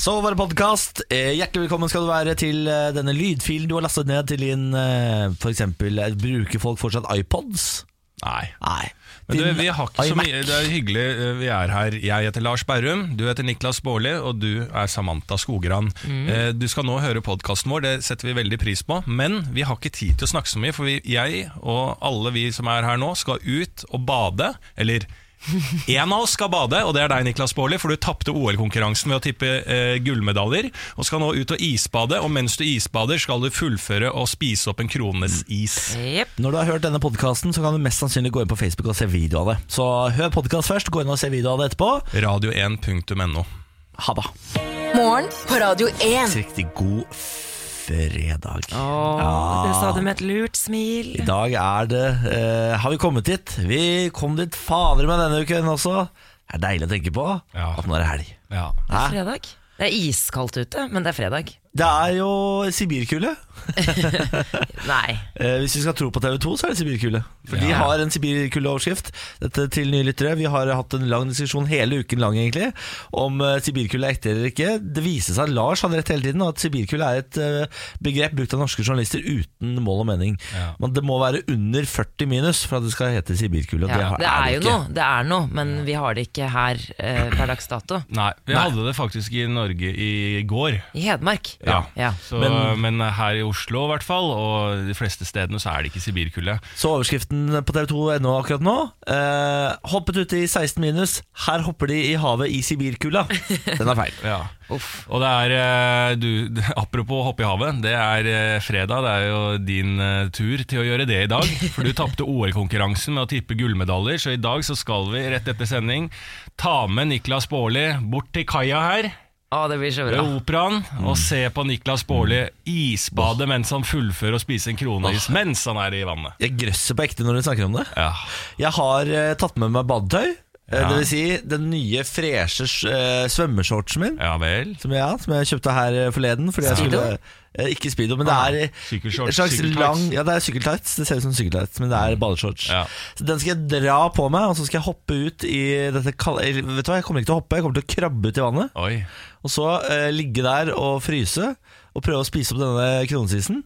Så var det podkast. Hjertelig velkommen skal du være til eh, denne lydfilen du har lastet ned til din f.eks. Eh, Bruker folk fortsatt iPods? Nei. Nei. Men du, vi har ikke så mye Det er hyggelig eh, vi er her. Jeg heter Lars Berrum, du heter Niklas Baarli, og du er Samantha Skogran. Mm. Du skal nå høre podkasten vår, det setter vi veldig pris på. Men vi har ikke tid til å snakke så mye, for vi, jeg og alle vi som er her nå, skal ut og bade. Eller én av oss skal bade, og det er deg, Niklas Baarli, for du tapte OL-konkurransen ved å tippe eh, gullmedaljer. Og skal nå ut og isbade, og mens du isbader, skal du fullføre og spise opp en krones is. Yep. Når du har hørt denne podkasten, så kan du mest sannsynlig gå inn på Facebook og se video av det. Så hør podkast først, gå inn og se video av det etterpå. Radio1.no. Ha det. Morgen på Radio 1. Riktig god fredag. Åh, det sa du med et lurt smil. I dag er det eh, Har vi kommet dit? Vi kom dit fader med denne uken også. Det er deilig å tenke på Ja. at nå er det helg. Ja. er Fredag. Det er iskaldt ute, men det er fredag. Det er jo sibirkulde. Nei. Eh, hvis vi skal tro på TV 2, så er det sibirkulde. For de har en sibirkuldeoverskrift. Dette til nye lyttere. Vi har hatt en lang diskusjon hele uken lang egentlig om uh, sibirkulde er ekte eller ikke. Det viser seg at Lars hadde rett hele tiden, og at sibirkulde er et eh, begrep brukt av norske journalister uten mål og mening. Ja. Men det må være under 40 minus for at det skal hete sibirkulde. Ja, det, det er jo ikke. noe, det er noe, men vi har det ikke her eh, per dags dato. Nei, vi Nei. hadde det faktisk i Norge i går. I Hedmark. Ja. Ja. Så, Men- men, her i Oslo i hvert fall, og de fleste stedene, så er det ikke sibirkulde. Så overskriften på TV2.no akkurat nå eh, Hoppet ute i 16 minus Her hopper de i havet i Sibirkulda Den er feil Ja. Og det er, eh, du, apropos hoppe i havet, det er eh, fredag. Det er jo din eh, tur til å gjøre det i dag. For du tapte OL-konkurransen med å tippe gullmedaljer, så i dag så skal vi rett etter sending ta med Niklas Baarli bort til kaia her. Å, det blir så Ved bra. operaen og se på Niklas Baarli isbade mens han fullfører og spiser en kroneis mens han er i vannet. Jeg grøsser på ekte når du snakker om det. Ja, Jeg har eh, tatt med meg badetøy Ja. Det vil si den nye freshe uh, svømmeshortsen min. Ja vel. som jeg, som jeg kjøpte her eh, forleden fordi jeg skulle, uh, Ikke speedo, men det er en slags lang Ja, det er sykkeltights. Det ser ut som sykkeltights, men det er badeshorts Ja. Så den skal jeg dra på meg Og så skal jeg hoppe ut i dette kalde Vet du hva, jeg kommer ikke til å hoppe Jeg kommer til å krabbe ut i vannet. Oi. Og så uh, ligge der og fryse Og prøve å spise opp denne kronesisen.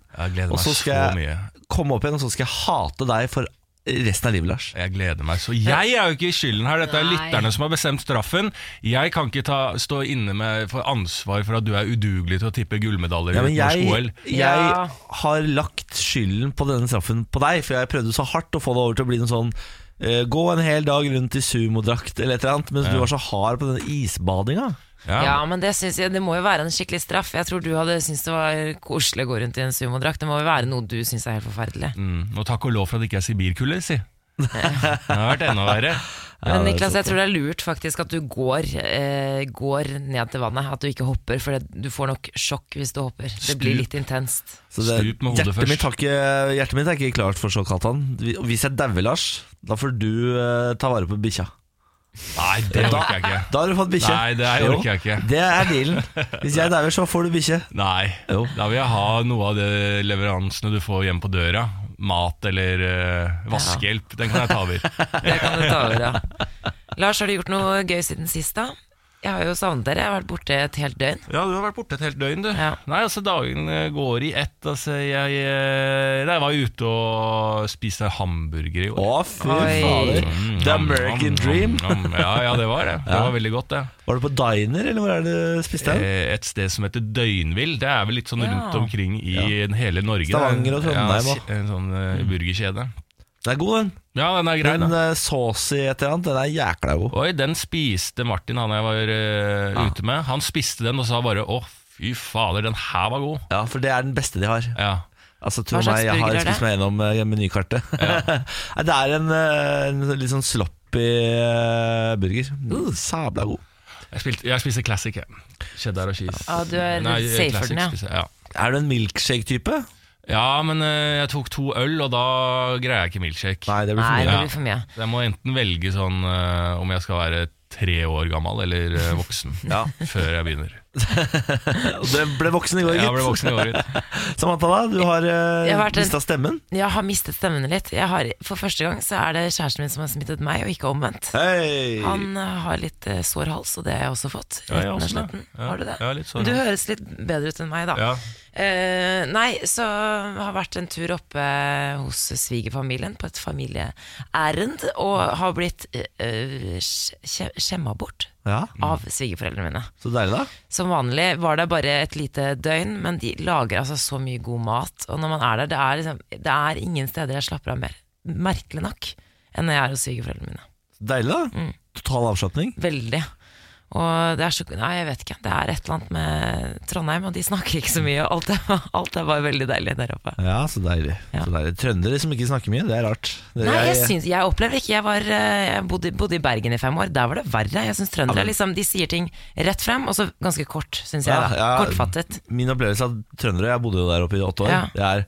Og så skal jeg komme opp igjen Og så skal jeg hate deg for resten av livet, Lars Jeg gleder meg så Jeg er jo ikke i skylden her, dette er Nei. lytterne som har bestemt straffen. Jeg kan ikke ta, stå inne med for ansvar for at du er udugelig til å tippe gullmedaljer ja, i norsk OL. jeg Ja. har lagt skylden på denne straffen på deg For jeg prøvde så hardt å få det over til å bli noe sånn uh, Gå en hel dag rundt i sumodrakt eller et eller annet Mens du var så hard på denne isbadinga Ja. Ja, men det, synes jeg, det må jo være en skikkelig straff. Jeg tror du hadde syntes det var koselig å gå rundt i en sumodrakt. Det må jo være noe du syns er helt forferdelig. Mm, og takk og lov for at det ikke er sibirkulde, si. Det har vært enda verre. Ja, Men Niklas, jeg tror det er lurt faktisk at du går, eh, går ned til vannet. At du ikke hopper, for det, du får nok sjokk hvis du hopper. Det blir litt intenst. Så det, Stup med hodet hjertet, først. mitt ikke, hjertet mitt er ikke klart for sjokk, Halvdan. han Hvis jeg dauer, Lars Da får du eh, ta vare på bikkja Nei, det orker jeg ikke. Da har du fått bikkje Nei, det Jo, orker jeg ikke. Det er dealen Hvis jeg dauer, så får du bikkje Nei, Jo. da vil jeg ha noe av de leveransene du får hjem på døra. Mat eller uh, vaskehjelp. Den kan jeg ta over. Det kan du ta over, ja. Lars, har du gjort noe gøy siden sist, da? Jeg har jo savnet dere. Jeg har vært borte et helt døgn. Ja, du har vært borte et helt døgn, du. Ja. Nei, altså dagen eh, går i ett. Altså, jeg, eh, jeg var ute og spiste hamburger i år. Å, fy fader Mm, The American nam, dream nam, nam. Ja, ja, det var det. Det Ja. var veldig godt, det. Var du på diner, eller hvor er det du spiste? Eh, Et sted som heter Døgnvill. Det er vel litt sånn rundt omkring i hele Norge. Stavanger og Trondheim Ja, en sånn burgerkjede. Den er god, den Ja, den er grei, Den da. uh, saucy et eller annet, den er jækla god Oi, den spiste Martin, han jeg var eh, Ja. ute med. Han spiste den og sa bare 'å, fy fader, den her var god'. Ja, for det er den beste de har Ja. Altså, tro Hva slags meg, jeg har spist meg gjennom uh, menykartet Nei, Det er en, eh, en litt sånn sloppy eh, burger Uh. Sabla god Jeg, spilte, jeg spiste classic, jeg. Cheddar og cheese. Ja, du er Nei, safe for classic den, ja. spiser jeg, ja. Er du en milkshake-type? Ja, men eh, jeg tok to øl, og da greier jeg ikke milkshake. Nei, det blir for Nei, mye det Ja. blir for mye. Jeg må enten velge sånn eh, om jeg skal være tre år gammel eller eh, voksen Ja. før jeg begynner. Du ble voksen i går, Jeg ble voksen i år, gitt. Samantha, da? Du har uh, Jeg har vært en- mista stemmen. Jeg har mistet stemmen litt. Jeg har, for første gang så er det kjæresten min som har smittet meg, og ikke omvendt. Hei! Han eh, har litt eh, sår hals, og det har jeg også fått. Ja, jeg Rett og også det. slett. Ja, Har du det? ja, litt sår Men du hals. høres litt bedre ut enn meg, da. Ja. Eh, nei, så har vært en tur oppe hos svigerfamilien på et familieærend, og har blitt uh, skjemma bort Ja, av svigerforeldrene mine. Så deilig, da. Som vanlig var det bare et lite døgn, men de lager altså så mye god mat. Og når man er der, det er, liksom, det er ingen steder jeg slapper av mer, merkelig nok, enn når jeg er hos svigerforeldrene mine. Deilig, da. Mm. Total avslapning. Veldig. Og det er så Nei, jeg vet ikke. Det er et eller annet med Trondheim, og de snakker ikke så mye. Alt er, alt er bare veldig deilig der oppe. Ja, så deilig. Ja. Så deilig. Trøndere som ikke snakker mye, det er rart. Det, Nei, jeg, syns, jeg opplever ikke Jeg, var, eh, jeg bodde, bodde i Bergen i fem år. Der var det verre. Jeg synes trøndere Ja, men- liksom, De sier ting rett frem, og så ganske kort, syns jeg. da Ja. Kortfattet. Min opplevelse av trøndere, jeg bodde jo der oppe i åtte år, det er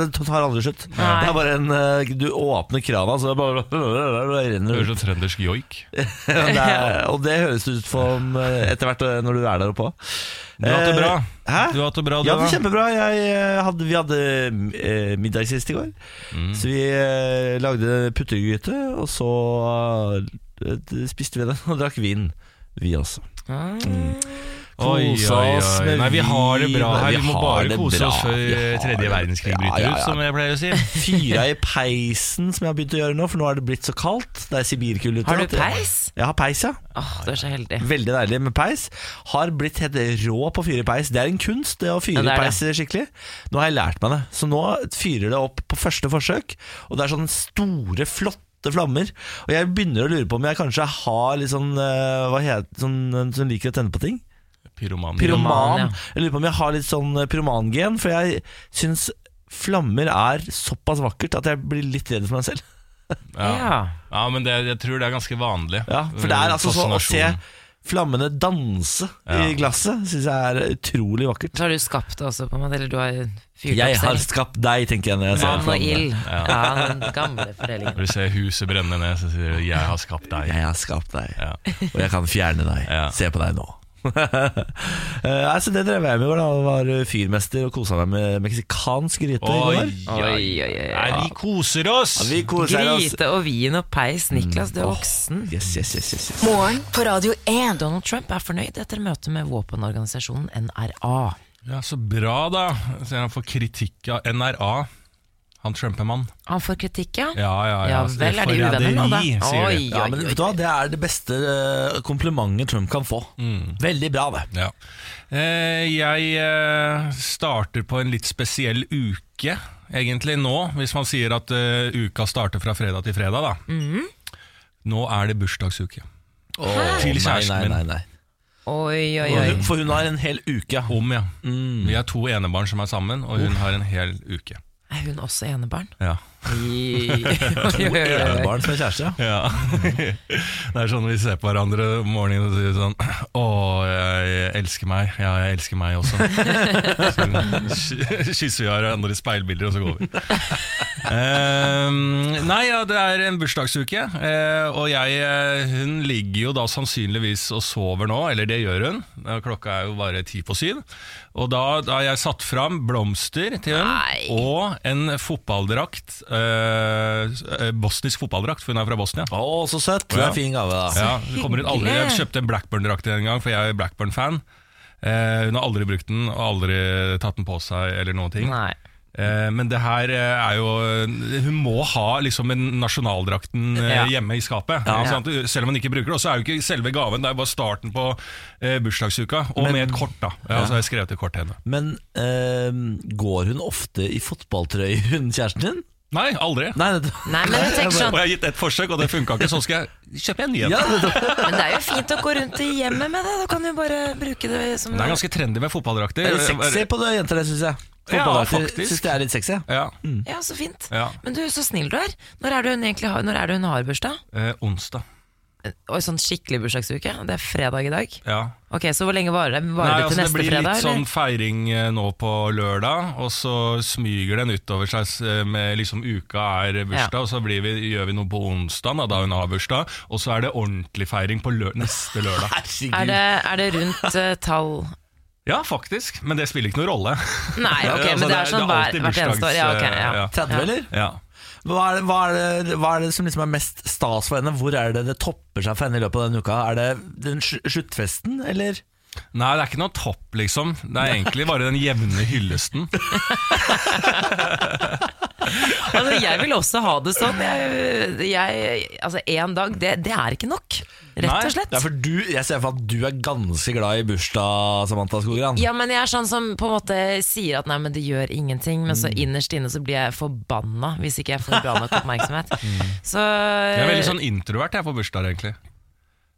Det tar aldri slutt. Det er bare en eh, Du åpner krana, så det bare Det høres ut. trøndersk joik. Det er, og det høres ut som eh, etter hvert eh, når du er der oppe òg. Du har hatt det bra. Hæ? Du har hatt det bra, du, Ja, det kjempebra. Jeg, eh, hadde, vi hadde eh, middag sist i går. Mm. Så vi eh, lagde puttegryte, og så eh, spiste vi den og drakk vin, vi også. Ah. Kosa oi, oss oi. med Nei, vi har det bra her. Vi Vi må bare kose oss før tredje verdenskrig bryter Ja, ja, ja, ut, som jeg pleier å si. Fyra i peisen, som jeg har begynt å gjøre nå, for nå er det blitt så kaldt. Det er sibirkulde ute. Har du peis? Jeg har peis, ja. Åh, du er så heldig. Veldig deilig med peis. Har blitt helt rå på å fyre i peis. Det er en kunst, det å fyre Ja, i peis skikkelig. Nå har jeg lært meg det. Så nå fyrer det opp på første forsøk, og det er sånne store, flotte flammer. Og jeg begynner å lure på om jeg kanskje har litt sånn eh, Hva heter sånn som liker å tenne på ting? Pyroman. Pyroman, Pyroman. ja. Jeg lurer på om jeg har litt sånn eh, pyromangen, for jeg syns flammer er såpass vakkert at jeg blir litt redd for meg selv. Ja. Ja. men det, jeg tror det er ganske vanlig. Ja, for det er altså sånn å se flammene danse Ja. i glasset, syns jeg er utrolig vakkert. Så har du skapt det også, på en måte, eller du har fyrt Jeg opp har skapt deg, tenker jeg når jeg ser Vann og flammene. ild. Ja. Ja, den gamle fordelingen. Når du ser huset brenne ned, så sier du 'jeg har skapt deg'. Jeg har skapt deg, Ja. og jeg kan fjerne deg. Ja. Se på deg nå. Eh, altså det drev jeg med i går. da Var fyrmester og kosa meg med meksikansk gryte. i Oi, går. oi, Oi. Nei, vi koser oss! Ja, vi koser oss. Og vin og peis. Niklas, du er voksen. Yes, yes, yes, yes, yes. Morgen på Radio 1. Donald Trump er fornøyd etter møtet med våpenorganisasjonen NRA. Ja, Så bra, da. Så han får kritikk av NRA. Han Trumpemann. Han får kritikk, ja? Ja, ja, ja. Ja vel, er de uvenner nå, da? Oi. Oi, Ja, men oi. vet du hva, Det er det beste eh, komplimentet Trump kan få. Veldig bra, det. Ja. Eh, jeg eh, starter på en litt spesiell uke, egentlig nå, hvis man sier at uka starter fra fredag til fredag. da. Mm. Nå er det bursdagsuke. Åh, Til kjæresten nei, nei, nei, nei. Oi, oi, oi. For hun har en hel uke. Om, ja. Mm. Vi er to enebarn som er sammen, og hun har en hel uke. Er hun også enebarn? Ja. Oi. Enebarn som er kjæreste, ja. Ja. Det er sånn vi ser på hverandre om morgenen og sier sånn Å, jeg elsker meg. Ja, jeg elsker meg også. Så ky- kysser vi hverandre i speilbilder, og så går vi. Ehm, nei, ja, det er en bursdagsuke, uh, og jeg, eh, hun ligger jo da sannsynligvis og sover nå, eller det gjør hun. Klokka er jo bare ti på syv. Og da da har jeg satt fram blomster til hun, Nei. og en fotballdrakt. Eh, eh, bosnisk fotballdrakt, for hun er fra Bosnia. Å, så søtt. Det er en fin gave, da. Ja, det kommer hun aldri Jeg kjøpte en Blackburn-drakt en gang, for jeg er Blackburn-fan. Eh, hun har aldri brukt den, og aldri tatt den på seg, eller noen ting. Nei. Eh, men det her eh, er jo Hun må ha liksom en nasjonaldrakten eh, Ja. hjemme i skapet. Ja. Selv om hun ikke bruker det. Og så er jo ikke selve gaven, det er bare starten på eh, bursdagsuka. Og Men- med et kort, da. Ja, Så har jeg skrevet et kort til henne. Men eh, går hun ofte i fotballtrøye, hun kjæresten din? Nei, aldri. Nei, det, Nei, men jeg tenker Og sånn jeg har gitt ett forsøk, og det funka ikke. Så skal jeg kjøpe en ny en. ja, det, Men det er jo fint å gå rundt i hjemmet med det. Da kan du bare bruke det som Det er ganske trendy med fotballdrakter. er sexy på det jenter, det syns jeg. Ja, faktisk. syns det er litt sexy. Ja. Ja, så fint. Ja. Men du, så snill du er. Når er det hun egentlig når er det hun har bursdag? Eh, onsdag. Oi, sånn skikkelig bursdagsuke? Det er fredag i dag? Ja. Ok, Så hvor lenge varer det? Nei, det til altså til det blir fredag? litt sånn feiring eh, nå på lørdag, og så smyger den utover seg eh, med liksom uka er bursdag, Ja. og så blir vi, gjør vi noe på onsdag, da hun har bursdag, og så er det ordentlig feiring på lø neste lørdag. Er det, er det rundt uh, tall Ja, faktisk, men det spiller ikke noen rolle. Nei, ok, Altså, men det er sånn hver, alltid hvert eneste år. Ja, ok, ja. ja. 30, eller? Ja. Hva er, det, hva, er det, hva er det som liksom er mest stas for henne? Hvor er det det topper seg for henne i løpet av denne uka? Er det den sluttfesten, eller? Nei, det er ikke noe topp, liksom. Det er egentlig bare den jevne hyllesten. Altså, jeg vil også ha det sånn. Jeg, jeg, altså, En dag, det, det er ikke nok. Rett Nei, og slett. For du, jeg ser for at du er ganske glad i bursdag, Samantha Skogran. Ja, men jeg er sånn som på en måte sier at nei, men det gjør ingenting, men Mm. så innerst inne så blir jeg forbanna hvis ikke jeg får bra nok oppmerksomhet. Mm. Så Jeg er veldig sånn introvert jeg på bursdag, egentlig.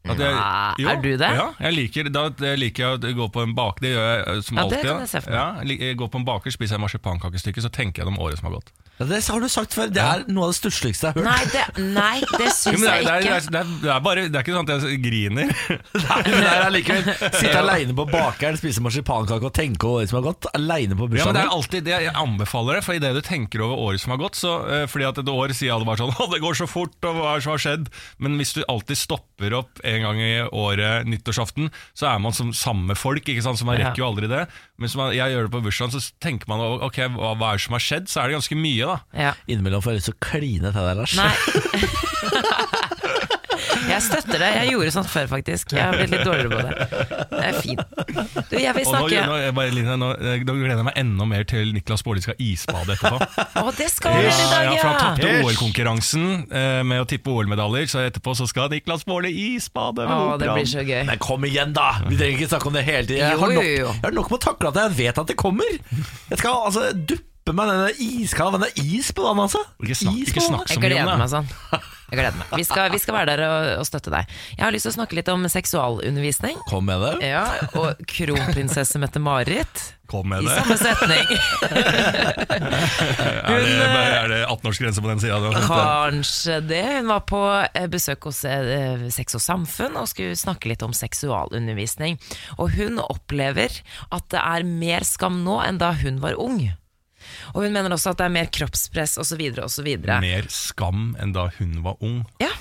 At jeg- jo, er du det? Ja, jeg liker, da jeg liker jeg å gå på en bak Det gjør jeg eh, som Ja, det kan jeg se for meg. Ja, jeg jeg går på en baker, spiser jeg marsipankakestykke, så tenker jeg om året som har gått. Ja, det har du sagt før. Det er noe av det stussligste jeg har hørt. Nei, det, nei, det Jo, syns men det, er, jeg det, ikke. det, er, det, er, det, er bare, det er ikke sånn at jeg griner. Nei, men det er allikevel Sitte aleine på bakeren, spise marsipankake og tenke over året som har gått. Aleine på Ja, men bursdagen. det er alltid det Jeg anbefaler det, for idet du tenker over året som har gått så, eh, Fordi at et år sier alle bare sånn Å, det går så fort, og hva er det som har skjedd? Men hvis du alltid stopper opp en gang i året nyttårsaften, så er man som samme folk, ikke sant? så man rekker jo aldri det. Men hvis man, jeg gjør det på bursdagen, så tenker man ok, hva, hva er det som har skjedd? Så er det ganske mye, da. Ja. Innimellom får jeg lyst til å kline til deg, Lars. Nei. Jeg støtter det. Jeg gjorde sånt før, faktisk. Jeg har blitt litt dårligere på det. Det er fint. Du, jeg vil snakke nå, nå, bare, Line, nå, nå gleder jeg meg enda mer til Niklas Baarli skal isbade etterpå. Å, det skal vi i dag, ja, for han ja! tapte OL-konkurransen eh, med å tippe OL-medaljer, så etterpå så skal Niklas Baarli isbade med Å, det blir så gøy. Men kom igjen, da! Vi trenger ikke snakke om det hele tiden. Jeg har nok, jeg har nok med å takle at jeg vet at det kommer. Jeg skal altså duppe meg denne iskalde Men det er is på vannet, altså. Ikke snakk- Is ikke på snakk så Jeg mye om gleder det. meg sånn. Jeg gleder meg. Vi skal, vi skal være der og, og støtte deg. Jeg har lyst til å snakke litt om seksualundervisning. Kom med det. Ja, Og kronprinsesse Mette-Marit Kom med i det. samme setning. Er det, er det 18-årsgrense på den sida? Kanskje det. Hun var på eh, besøk hos eh, Sex og Samfunn og skulle snakke litt om seksualundervisning. Og hun opplever at det er mer skam nå enn da hun var ung. Og hun mener også at det er mer kroppspress osv. Mer skam enn da hun var ung. Ja.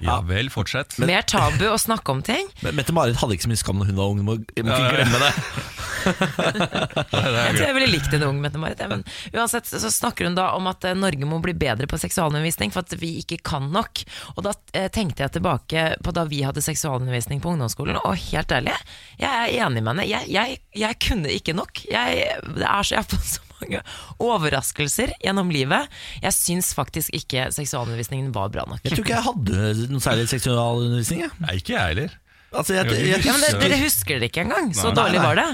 Ja vel, fortsett. Mer tabu å snakke om ting. Mette-Marit hadde ikke så mye skam da hun var ung. Du må, du må ikke glemme det. Jeg tror jeg ville likt en ung Mette-Marit. Men uansett så snakker hun da om at eh, Norge må bli bedre på seksualundervisning for at vi ikke kan nok. Og da eh, tenkte jeg tilbake på da vi hadde seksualundervisning på ungdomsskolen, og helt ærlig, jeg er enig med henne. Jeg, jeg, jeg kunne ikke nok. Jeg, det er så, jeg har fått så mange overraskelser gjennom livet. Jeg syns faktisk ikke seksualundervisningen var bra nok. Jeg tror ikke jeg hadde noe særlig seksualundervisning. Jeg. Nei, ikke jeg heller. Altså, jeg, jeg, Ja, men det, Dere husker det ikke engang, så Nei, dårlig nei. var det.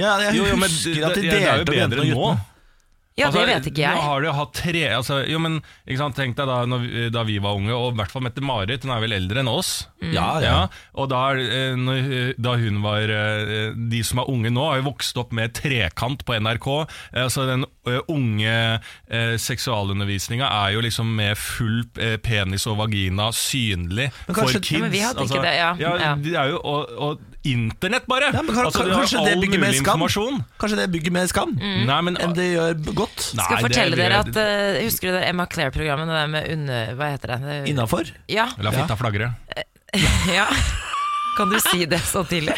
ja, jeg Jo, jo, men det, at de det, det er jo bedre nå. Ja, Altså, det vet ikke jeg. Nå har du hatt tre altså, Jo, men ikke sant, Tenk deg da når vi, da vi var unge, og i hvert fall Mette-Marit, hun er vel eldre enn oss. Mm. Ja, ja. Ja, og da, eh, når, da hun var eh, De som er unge nå, har jo vokst opp med trekant på NRK. Eh, Altså Den eh, unge eh, seksualundervisninga er jo liksom med full eh, penis og vagina synlig kanskje, for kids. Ja, men vi hadde ikke Altså, det, ja. Ja. Det er jo, og, og internett, bare! Ja, kan, altså, de har kanskje det all bygger mer mulig skam? informasjon. Kanskje det bygger mer skam Nei, men enn det gjør godt? Nei, Skal jeg fortelle det- dere at uh, Husker du det Emma Claire-programmet? Det der med under... Hva heter det? det? Innafor? Ja, La fitta flagre. ja. Kan du si det så tidlig?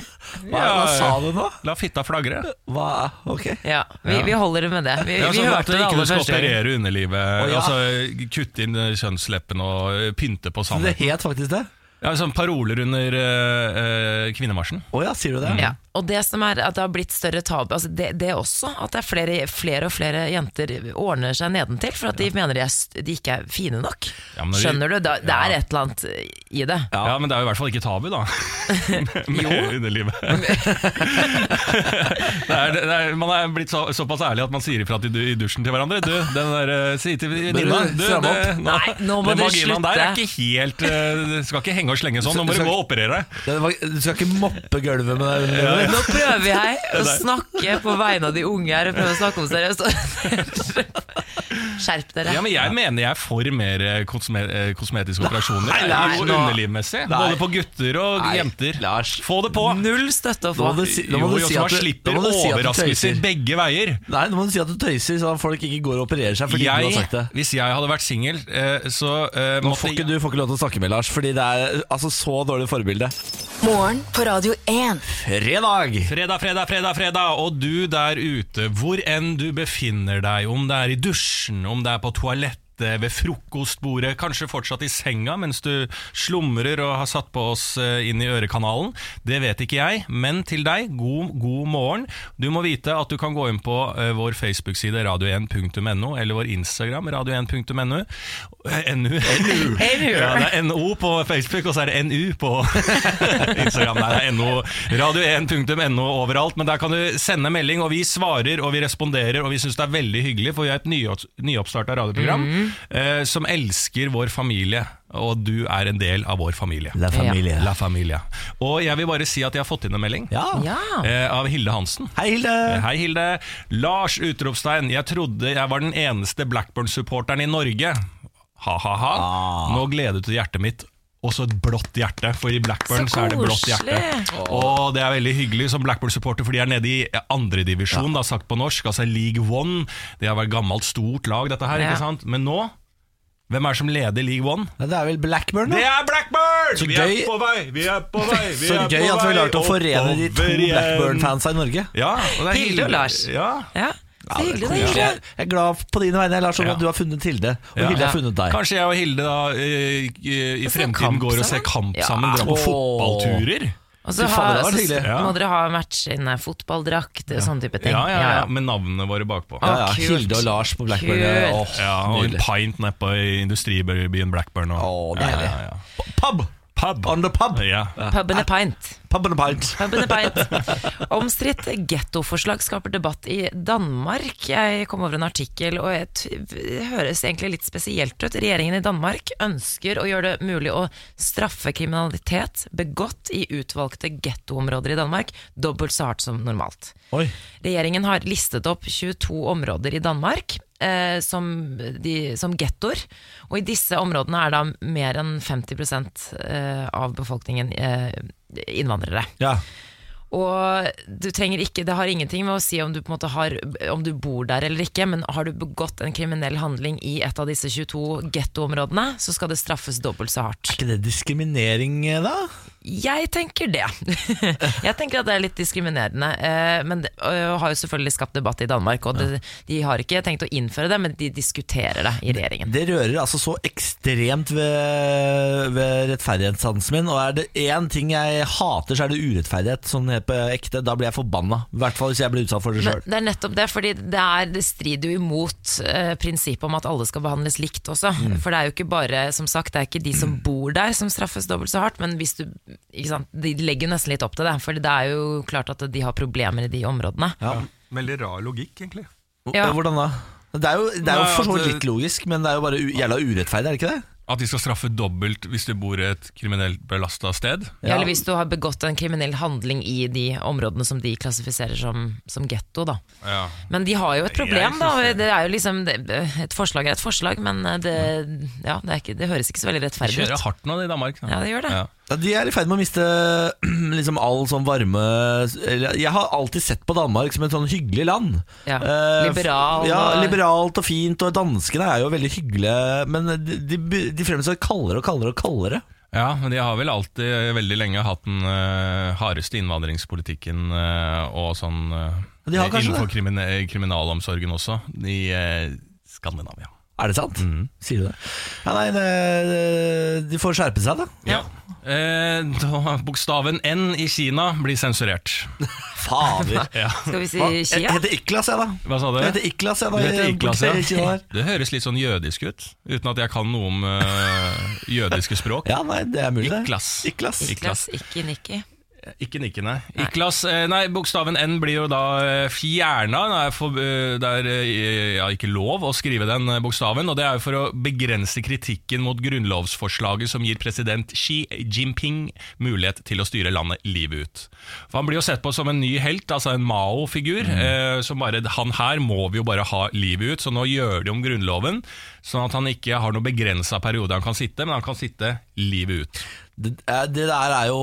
Hva, hva sa du nå? La fitta flagre. Hva? Ok. Ja, vi, vi holder det med det. Vi, Ja, vi sånn hørte det ikke du skal første gang. operere underlivet. Oh, ja. Altså Kutte inn kjønnsleppene kjønnsleppen og eh, pynte på Så det het faktisk det? Ja, sånn paroler under øh, kvinnemarsjen. Å ja, sier du det? Ja, og det som er at det har blitt større tabu, altså det, det også, at det er flere, flere og flere jenter ordner seg nedentil for at de mener de, er, de ikke er fine nok. Ja, de- Skjønner du? Da, det Ja. er et eller annet i det. Ja. men det er jo i hvert fall ikke tabu, da. Med underlivet. det er, det er, man er blitt så, såpass ærlig at man sier ifra til, i dusjen til hverandre. Du, den der, eh, Si til venninna du du? Nei, nå må den vaginaen slutte. der er ikke helt skal ikke henge stange og slenge sånn. Nå må du gå og operere deg. Det var- Du skal ikke moppe gulvet med deg. Nå prøver jeg å snakke på vegne av de unge her, og prøver å snakke om seriøst. Skjerp dere. Ja, men Jeg mener jeg er for mer eh, kosme eh, kosmetiske operasjoner. nei, jo nå- underlivmessig. Nei. Både på gutter og Nei, jenter. Lars. Få det på! Null støtte å Nå må du si, nå Jo, du jo, si så at man du, slipper nå må du si at du overraskelser tøyser. begge veier. Nei, nå må du si at du tøyser, at folk ikke går og opererer seg fordi du har Jeg, sagt det. hvis jeg hadde vært singel, eh, så eh, Nå måtte får ikke, du får ikke lov til å snakke med Lars, fordi det er altså, så dårlig forbilde. Morgen på Radio 1. Fredag! Fredag, fredag, fredag, fredag, og du der ute, hvor enn du befinner deg, om det er i dusjen, om det er på toalettet, ved frokostbordet, kanskje fortsatt i senga mens du slumrer og har satt på oss eh, inn i ørekanalen. Det vet ikke jeg, men til deg, god, god morgen. Du må vite at du kan gå inn på eh, vår Facebook-side radio1.no, eller vår Instagram radio1.no. NU. NU. Ja, det er NO på Facebook, og så er det NU på Instagram. Nei, det er NO. Radio1.no overalt. Men der kan du sende melding, og vi svarer og vi responderer, og vi syns det er veldig hyggelig, for vi er et nyopps- nyoppstarta radioprogram eh, som elsker vår familie. Og du er en del av vår familie. Er familie. La familia. Og jeg vil bare si at jeg har fått inn en melding Ja. Ja. eh, av Hilde Hansen. Hei, Hilde! Hei, Hilde. Lars Utropstein. Jeg trodde jeg var den eneste Blackburn-supporteren i Norge. Ha-ha-ha. Ah. Nå gledet hjertet mitt. Også et blått hjerte, for i Blackburn så, Så er det blått hjerte. Og det er veldig hyggelig som Blackburn-supporter, for de er nede i andredivisjon, ja. sagt på norsk, altså League One. Det har vært gammelt, stort lag, dette her, Ja. ikke sant? Men nå, hvem er det som leder League One? Ja, Det er vel Blackburn, da. Det er Blackburn! Så vi gøy. er på vei, vi er på vei, vi Så er gøy på at vi har klart å forene de to. Blackburn-fansa i Norge. Ja, og det er Hilde og Lars. Ja. Ja. Så Ja, det er hyggelig, det. koselig. Hilde. Jeg jeg er glad på dine vegne, Lars, om Ja. at du har funnet Hilde. Og Ja. Hilde har funnet deg. Kanskje jeg og Hilde da eh, i, i se fremtiden kamp går og ser sammen? kamp Ja. sammen, drar på Åh. fotballturer. Og så Fy faen, det ha- var så hyggelig. Ja. må dere ha matchende fotballdrakt og sånne type ting. Ja, ja, ja, med navnene våre bakpå. Å, Ja, ja, kult. Hilde og Lars på Blackburn. Kult. Åh, Ja, og en nydelig. pint nedpå i industribyen Blackburn. Og, deilig. Ja, ja, ja. Pub! Pub. On the pub! Ja. and a pint. Pub and a pint. Puben er pint. Omstridt gettoforslag skaper debatt i Danmark. Jeg kom over en artikkel, og det høres egentlig litt spesielt ut. Regjeringen i Danmark ønsker å gjøre det mulig å straffe kriminalitet begått i utvalgte gettoområder i Danmark dobbelt så hardt som normalt. Oi. Regjeringen har listet opp 22 områder i Danmark eh, som, de, som gettoer. Og i disse områdene er da mer enn 50 eh, av befolkningen eh, innvandrere. Ja. Og du trenger ikke, det har ingenting med å si om du, på en måte har, om du bor der eller ikke, men har du begått en kriminell handling i et av disse 22 gettoområdene, så skal det straffes dobbelt så hardt. Er ikke det diskriminering, da? Jeg tenker det. Jeg tenker at det er litt diskriminerende. eh, Men det har jo selvfølgelig skapt debatt i Danmark, og det, de har ikke tenkt å innføre det, men de diskuterer det i regjeringen. Det rører altså så ekstremt ved, ved rettferdighetssansen min. Og er det én ting jeg hater, så er det urettferdighet. Sånn helt på ekte. Da blir jeg forbanna. I hvert fall hvis jeg blir utsatt for det sjøl. det er nettopp det, fordi det, er, det strider jo imot eh, prinsippet om at alle skal behandles likt også. For det er jo ikke bare, som sagt, det er ikke de som bor der som straffes dobbelt så hardt, men hvis du De legger jo nesten litt opp til det, for det er jo klart at de har problemer i de områdene. Ja. Veldig rar logikk, egentlig. Ja. Hvordan da? Det er jo, det er jo for så vidt litt logisk, men det er jo bare jævla urettferdig, er det ikke det? At de skal straffe dobbelt hvis du bor i et kriminelt belasta sted. Ja. Eller hvis du har begått en kriminell handling i de områdene som de klassifiserer som, som getto. Ja. Men de har jo et problem, da. det- er jo liksom, et forslag er et forslag, men det, ja, det, er ikke, det høres ikke så veldig rettferdig ut. De kjører hardt nå i Danmark. da. Ja, det gjør det. Ja. De er i ferd med å miste liksom all sånn varme Jeg har alltid sett på Danmark som et sånn hyggelig land. Ja, Eh, liberal Ja, liberalt og fint, og danskene er jo veldig hyggelige, men de, de, fremstår kaldere og kaldere og kaldere. Ja, men de har vel alltid veldig lenge hatt den uh, hardeste innvandringspolitikken uh, og sånn uh, De har innenfor det. krimine kriminalomsorgen også, i uh, Skandinavia. Er det sant? Mm. Sier du det? Ja, nei, det, de får skjerpe seg, da. Ja. Eh, da, bokstaven N i Kina blir sensurert. Fader. Ja. Skal vi si Kia? Jeg heter Iklas, jeg, da. Hva sa du? Jeg heter Iklas, jeg, da. heter Iklas, jeg ja. Det høres litt sånn jødisk ut, uten at jeg kan noe om uh, jødiske språk. Ja, nei, det er mulig, det. Iklas. Iklas. Iklas, ikke Nikki. Ikke nikkende. Iklas, eh, nei, Bokstaven N blir jo da eh, fjerna. Det er, eh, ja, ikke lov å skrive den bokstaven. Og det er jo for å begrense kritikken mot grunnlovsforslaget som gir president Xi Jinping mulighet til å styre landet livet ut. For Han blir jo sett på som en ny helt, altså en Mao-figur. Eh, som bare, han her må vi jo bare ha livet ut, så nå gjør de om Grunnloven. Sånn at han ikke har noen begrensa periode han kan sitte, men han kan sitte livet ut. Det, er- det der er jo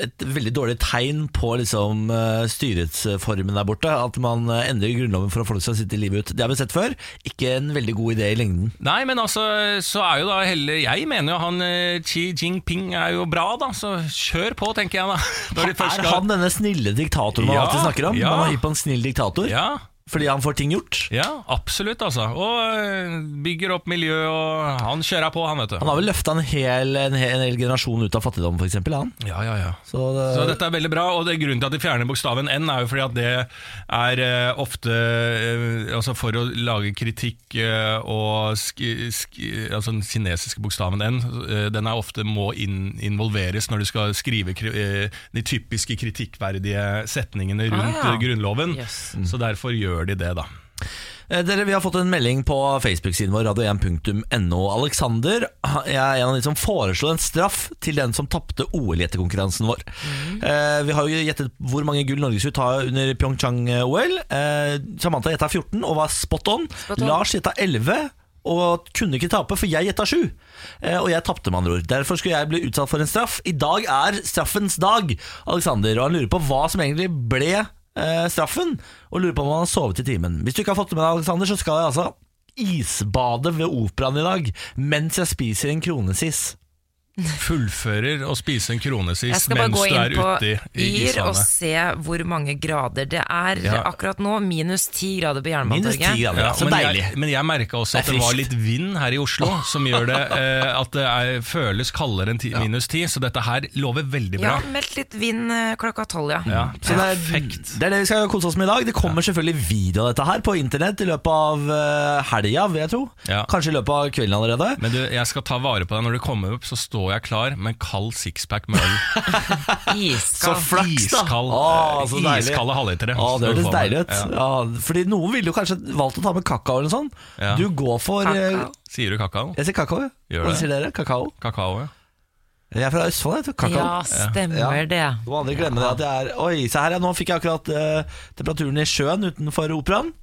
et veldig dårlig tegn på liksom, eh, styringsformen der borte. At man eh, endrer grunnloven for at folk skal sitte livet ut. Det har vi sett før. Ikke en veldig god idé i lengden. Nei, men altså, så er jo da heller Jeg mener jo han eh, Xi Jinping er jo bra, da, så kjør på, tenker jeg da. Er han denne snille diktatoren man Ja, alltid snakker om? ja. Man har gitt på en snill diktator Ja, fordi han får ting gjort? ja, absolutt, altså. Og eh, bygger opp miljø, og han kjører på, han, vet du. Han har vel løfta en hel, en, hel, en hel generasjon ut av fattigdom, f.eks. Han. Ja, ja, ja. Så, det, Så dette er veldig bra, og det grunnen til at de fjerner bokstaven N er jo fordi at det er eh, ofte eh, Altså for å lage kritikk eh, og sk sk altså den kinesiske bokstaven N, eh, den er ofte må in, involveres når du skal skrive kri eh, de typiske kritikkverdige setningene rundt Ah, ja. Grunnloven. Yes. Så derfor gjør de det, da. Eh, Dere, Vi har fått en melding på Facebook-siden vår, radio1.no. Alexander jeg er en av de som foreslo en straff til den som tapte OL-gjettekonkurransen vår. Eh, vi har jo gjettet hvor mange gull Norge skulle ta under Pyeongchang-OL. Eh, Samantha gjetta 14 og var spot on. Spot on. Lars gjetta 11 og kunne ikke tape, for jeg gjetta 7. Eh, og jeg tapte, med andre ord. Derfor skulle jeg bli utsatt for en straff. I dag er straffens dag, Alexander, og han lurer på hva som egentlig ble eh, straffen, og lurer på om han har sovet i timen. Hvis du ikke har fått det med deg, Alexander, så skal jeg altså isbade ved operaen i dag mens jeg spiser en kronesis. Fullfører å spise en kronesis Jeg skal bare gå er inn på i, i Yr og se hvor mange grader det er. Ja. Akkurat nå minus ti grader på Jernbanetorget. grader, ja, så men deilig. Jeg, men jeg merka også er at det var litt vind her i Oslo, som gjør det eh, at det er, føles kaldere enn ti, minus ti. Så dette her lover veldig bra. Ja, meldt litt vind eh, klokka tolv, ja. Ja, Så det er, perfekt. det er det vi skal kose oss med i dag. Det kommer selvfølgelig video av dette her på internett i løpet av uh, helga, vil jeg tro. Ja. Kanskje i løpet av kvelden allerede. Men du, jeg skal ta vare på deg når du kommer opp, så står jeg klar med en kald sixpack med øl. Så Iskald. flaks, da! Iskald, Åh, så iskalde halvlitere. Å, det høres deilig ut. Ja. Ja. fordi noen ville jo kanskje valgt å ta med kakao eller noe sånt. Ja. Du går for eh, Kakao. Sier du kakao? Jeg sier kakao. ja. Gjør Hva det. sier dere? Kakao? Kakao, ja. Jeg er fra Østfold, jeg. Kakao. Ja, stemmer Ja. det. Du må aldri glemme det at jeg er Oi, se her, ja, nå fikk jeg akkurat uh, temperaturen i sjøen utenfor operaen.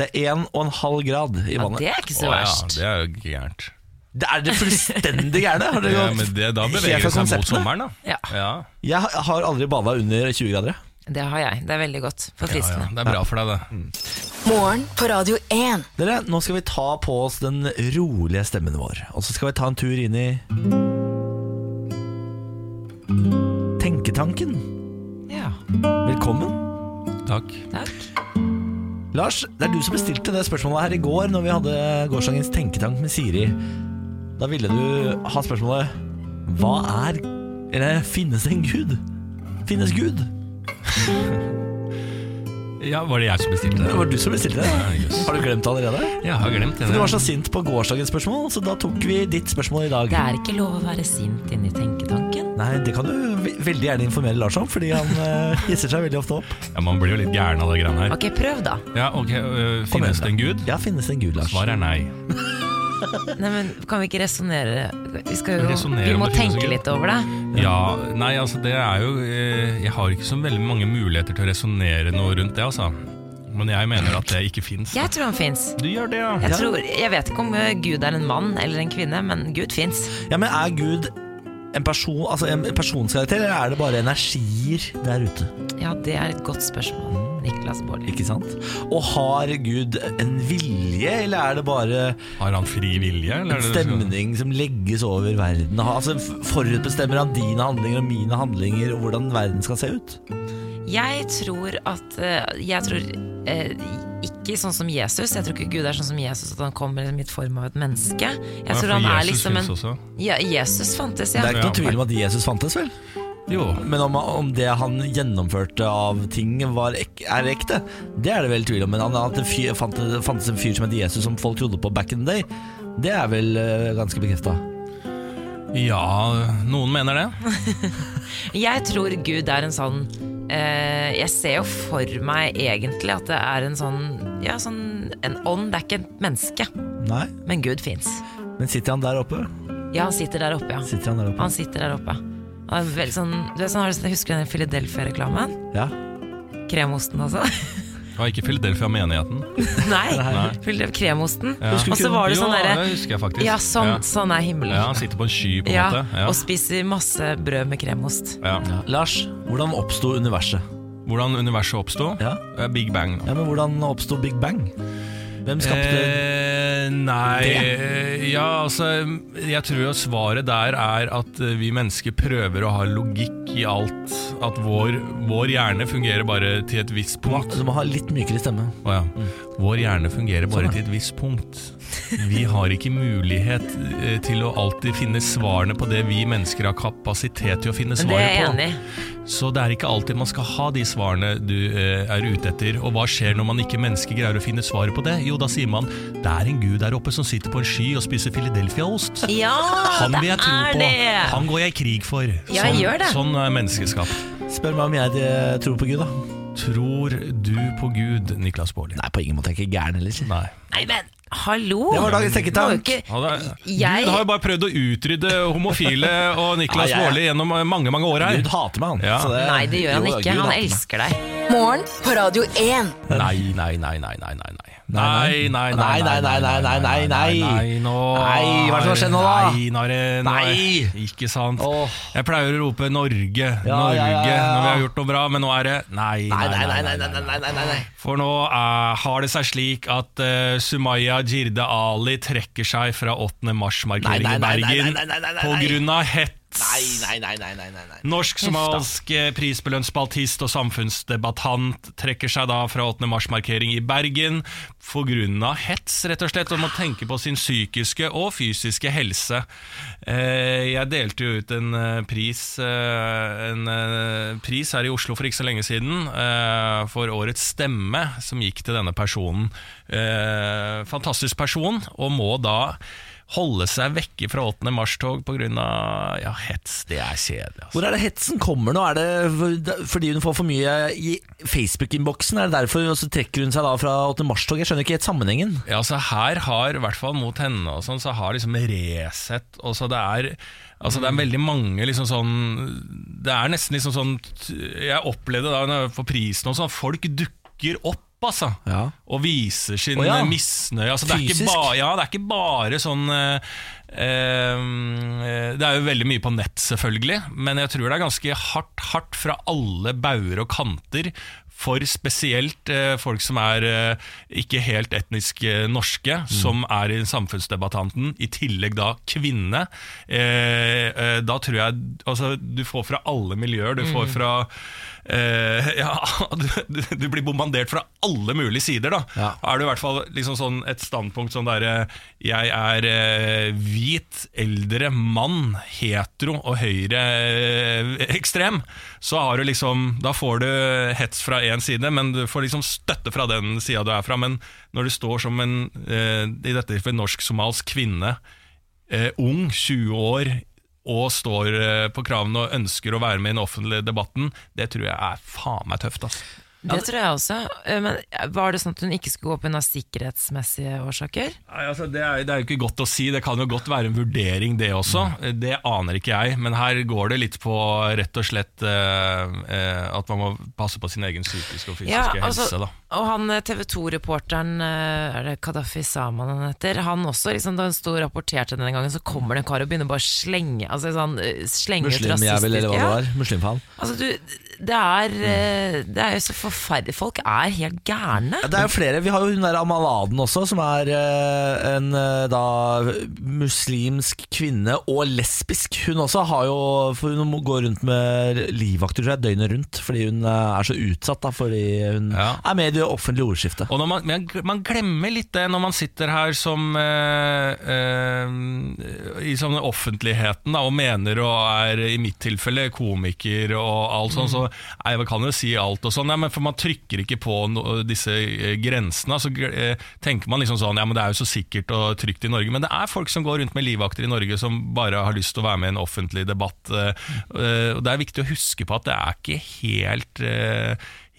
Det er 1,5 grad i Ja, vannet. det er ikke så Å, ja, det er jo gærent. Det er det fullstendig gærne! Har dere Ja, gått men det, da beveger det seg mot sommeren, da. Ja. Ja. Jeg har- aldri bada under 20 grader. jeg. Det har jeg. Det er veldig godt. Ja, ja, det er bra for deg, det. Morgen på Radio 1. Dere, nå skal vi ta på oss den rolige stemmen vår. Og så skal vi ta en tur inn i Tenketanken. Ja, Velkommen. Takk. takk. Lars, det er du som bestilte det spørsmålet her i går Når vi hadde gårsdagens tenketank med Siri. Da ville du ha spørsmålet Hva er Eller finnes en gud? Finnes Gud? Ja, Var det jeg som bestilte Det det? var du som bestilte det. jøss. Har du glemt det allerede? Jeg har glemt det. For du var så sint på gårsdagens spørsmål, så da tok vi ditt spørsmål i dag. Det er ikke lov å være sint inni tenketanken. Nei, det kan du veldig gjerne informere Lars om, fordi han uh, hisser seg veldig ofte opp. Ja, Man blir jo litt gæren av det greiene her. Ok, prøv da. Ja, ok, uh, Finnes det en gud? Ja, finnes det en gud, Lars? Svaret er nei. Nei, men Kan vi ikke resonnere Vi, skal jo- vi må tenke litt over det. Ja, nei, altså det er jo eh, Jeg har ikke så veldig mange muligheter til å resonnere noe rundt det, altså. Men jeg mener at det ikke fins. Jeg tror han fins. Du gjør det, ja. Jeg, tror, jeg vet ikke om eh, Gud er en mann eller en kvinne, men Gud fins. Ja, men er Gud en, person, altså en personskarakter, eller er det bare energier der ute? Ja, det er et godt spørsmål. Niklas Baarli. Ikke sant? Og har Gud en vilje, eller er det bare Har han fri vilje? Eller en stemning som legges over verden? Altså Forutbestemmer han dine handlinger og mine handlinger, og hvordan verden skal se ut? Jeg tror at eh, Jeg tror eh, ikke sånn som Jesus. Jeg tror ikke Gud er sånn som Jesus, at han kommer i mitt form av et menneske. Jeg Ja, tror han er Jesus liksom en også. ja, Jesus fantes, Det er ikke noen tvil om at Jesus fantes, vel? Jo. Men om, om det han gjennomførte av ting var ek, er ekte, det er det vel tvil om. Men at det fyr, fantes, fantes en fyr som het Jesus som folk trodde på back in the day, det er vel eh, ganske bekrefta. Ja, noen mener det. Jeg tror Gud er en sånn Jeg ser jo for meg egentlig at det er en sånn Ja, sånn en ånd. Det er ikke et menneske, Nei, men Gud fins. men sitter han der oppe? Ja, han sitter der oppe, ja. Sitter han der oppe? Han sitter der oppe. Han er veldig sånn, du vet, sånn, Husker du den Philadelphia-reklamen? Ja. Kremosten, altså? Var ikke Philadelphia-menigheten. Nei, Nei. Philadelphia- kremosten. Ja. Og så var det sånn derre. Ja, sånn, Ja. sånn er himmelen. Ja, sitter på en sky, på en Ja, måte. Ja. Og spiser masse brød med kremost. Ja. Ja. Lars, hvordan oppsto universet? Hvordan universet oppsto? Ja. Eh, Big Bang. ja, men Hvordan oppsto Big Bang? Hvem skapte Eh, nei det? Ja, altså Jeg tror jo svaret der er at eh, vi mennesker prøver å ha logikk i alt. At vår, vår hjerne fungerer bare til et visst punkt. Du må ha litt mykere stemme. Oh, ja. Vår hjerne fungerer bare Sånn, til et visst punkt. Vi har ikke mulighet eh, til å alltid finne svarene på det vi mennesker har kapasitet til å finne Men det er jeg på. enig i. Så det er ikke alltid man skal ha de svarene du eh, er ute etter. Og hva skjer når man ikke mennesker greier å finne svaret på det? Jo, da sier man det er en gud der oppe som sitter på en sky og spiser Philadelphia-ost. Ja, Han vil jeg tro på. det! Han går jeg i krig for. Ja, sånn, gjør det. Sånn er menneskeskap. Spør meg om jeg eh, tror på Gud, da. Tror du på Gud, Niklas Baarli? Nei, på ingen måte. Jeg er ikke gæren heller. Nei. Nei, men hallo! Det var dagens Det er, Jeg- Gud har jo bare prøvd å utrydde homofile og Niklas Ja, ja, ja. Baarli gjennom mange mange år her. Gud hater meg, han. Ja. Så Nei, det gjør han Jo, ikke. Gud Han elsker deg. Morgen på Radio 1. Nei, nei, nei, nei, nei, nei, nei. Nei, Nei, nei, nei, nei, nei, nei, nei, nei. nei, nå Nei, hva er det som har skjedd nå, da? Nei, nå er det er- Nei. Ikke sant? Jeg pleier å rope Norge, Norge når vi har gjort noe bra, men nå er det nei, Nei, nei, nei, nei, nei, nei. For nå eh, har det seg slik at eh, Sumaya Jirde Ali trekker seg fra 8. mars-markering i Bergen på grunn Bergen Hett. Nei, nei, nei. Nei, nei, nei. Norsk-somalisk eh, prisbelønnsbaltist og samfunnsdebattant trekker seg da fra 8. mars-markering i Bergen pga. hets, rett og slett, om å tenke på sin psykiske og fysiske helse. Eh, Jeg delte jo ut en eh, pris, en pris her i Oslo for ikke så lenge siden for årets stemme, som gikk til denne personen. Fantastisk person, og må da holde seg vekke fra 8. mars-tog pga. Ja, hets. Det er kjedelig. Altså. Hvor er det hetsen kommer nå? Er det fordi hun får for mye i Facebook-innboksen? Er det derfor hun så trekker hun seg da fra 8. mars-tog? Jeg skjønner ikke helt sammenhengen. Ja, altså Her har, i hvert fall mot henne, og sånn, så har liksom Resett og så det er Altså Det er veldig mange liksom sånn Det er nesten liksom sånn Jeg opplevde da får prisen og sånn Folk dukker opp, altså. Ja. Og viser sin oh, ja. misnøye. Altså, det, er ikke ba, ja, det er ikke bare sånn eh, Det er jo veldig mye på nett, selvfølgelig, men jeg tror det er ganske hardt, hardt fra alle bauger og kanter. For spesielt eh, folk som er eh, ikke helt etnisk eh, norske, som er i samfunnsdebattanten, i tillegg da kvinne. Eh, eh, da tror jeg altså, Du får fra alle miljøer. Du får fra eh, Ja, du, du, du blir bombardert fra alle mulige sider, da. Ja. Er du i hvert fall liksom sånn et standpunkt sånn derre Jeg er eh, hvit, eldre mann, hetero og høyreekstrem. Så har du liksom Da får du hets fra én side, men du får liksom støtte fra den sida du er fra. Men når du står som en eh, i dette tilfellet norsk-somalsk kvinne, eh, ung, 20 år, og står eh, på kravene og ønsker å være med i den offentlige debatten, det tror jeg er faen meg tøft. ass. Det tror jeg også. Eh, Men Var det sånn at hun ikke skulle gå opp av sikkerhetsmessige årsaker? Nei, altså det, er, det er jo ikke godt å si. Det kan jo godt være en vurdering, det også. Det aner ikke jeg. Men her går det litt på rett og slett eh, eh, at man må passe på sin egen psykiske og fysiske Ja, helse. altså, da. og han TV 2-reporteren, er det Kadafi Saman han heter, han også, liksom, da han sto og rapporterte denne gangen, så kommer det en kar og begynner bare å slenge altså, sånn, eh, slenge ut Muslimjævel, eller hva det Ja. var. Muslimfan. Altså, du, det er, eh, det er jo så forferdelig Folk er helt gærne. Ja, Det er jo flere. Vi har jo hun der Amaladen også, som er eh, en eh, da muslimsk kvinne og lesbisk. Hun også har jo for Hun må gå rundt med livvakter tror jeg, døgnet rundt fordi hun er så utsatt. da Fordi hun Ja. er med i det offentlige ordskiftet. Og når man, man glemmer litt det når man sitter her som øh, øh, I sånn offentligheten da, og mener og er i mitt tilfelle komiker og alt sånt. Så Nei, Man kan jo si alt og sånn, ja, men for man trykker ikke på no, disse eh, grensene. Så eh, tenker man liksom sånn Ja, men det er jo så sikkert og trygt i Norge. Men det er folk som går rundt med livvakter i Norge som bare har lyst til å være med i en offentlig debatt. eh, og Det er viktig å huske på at det er ikke helt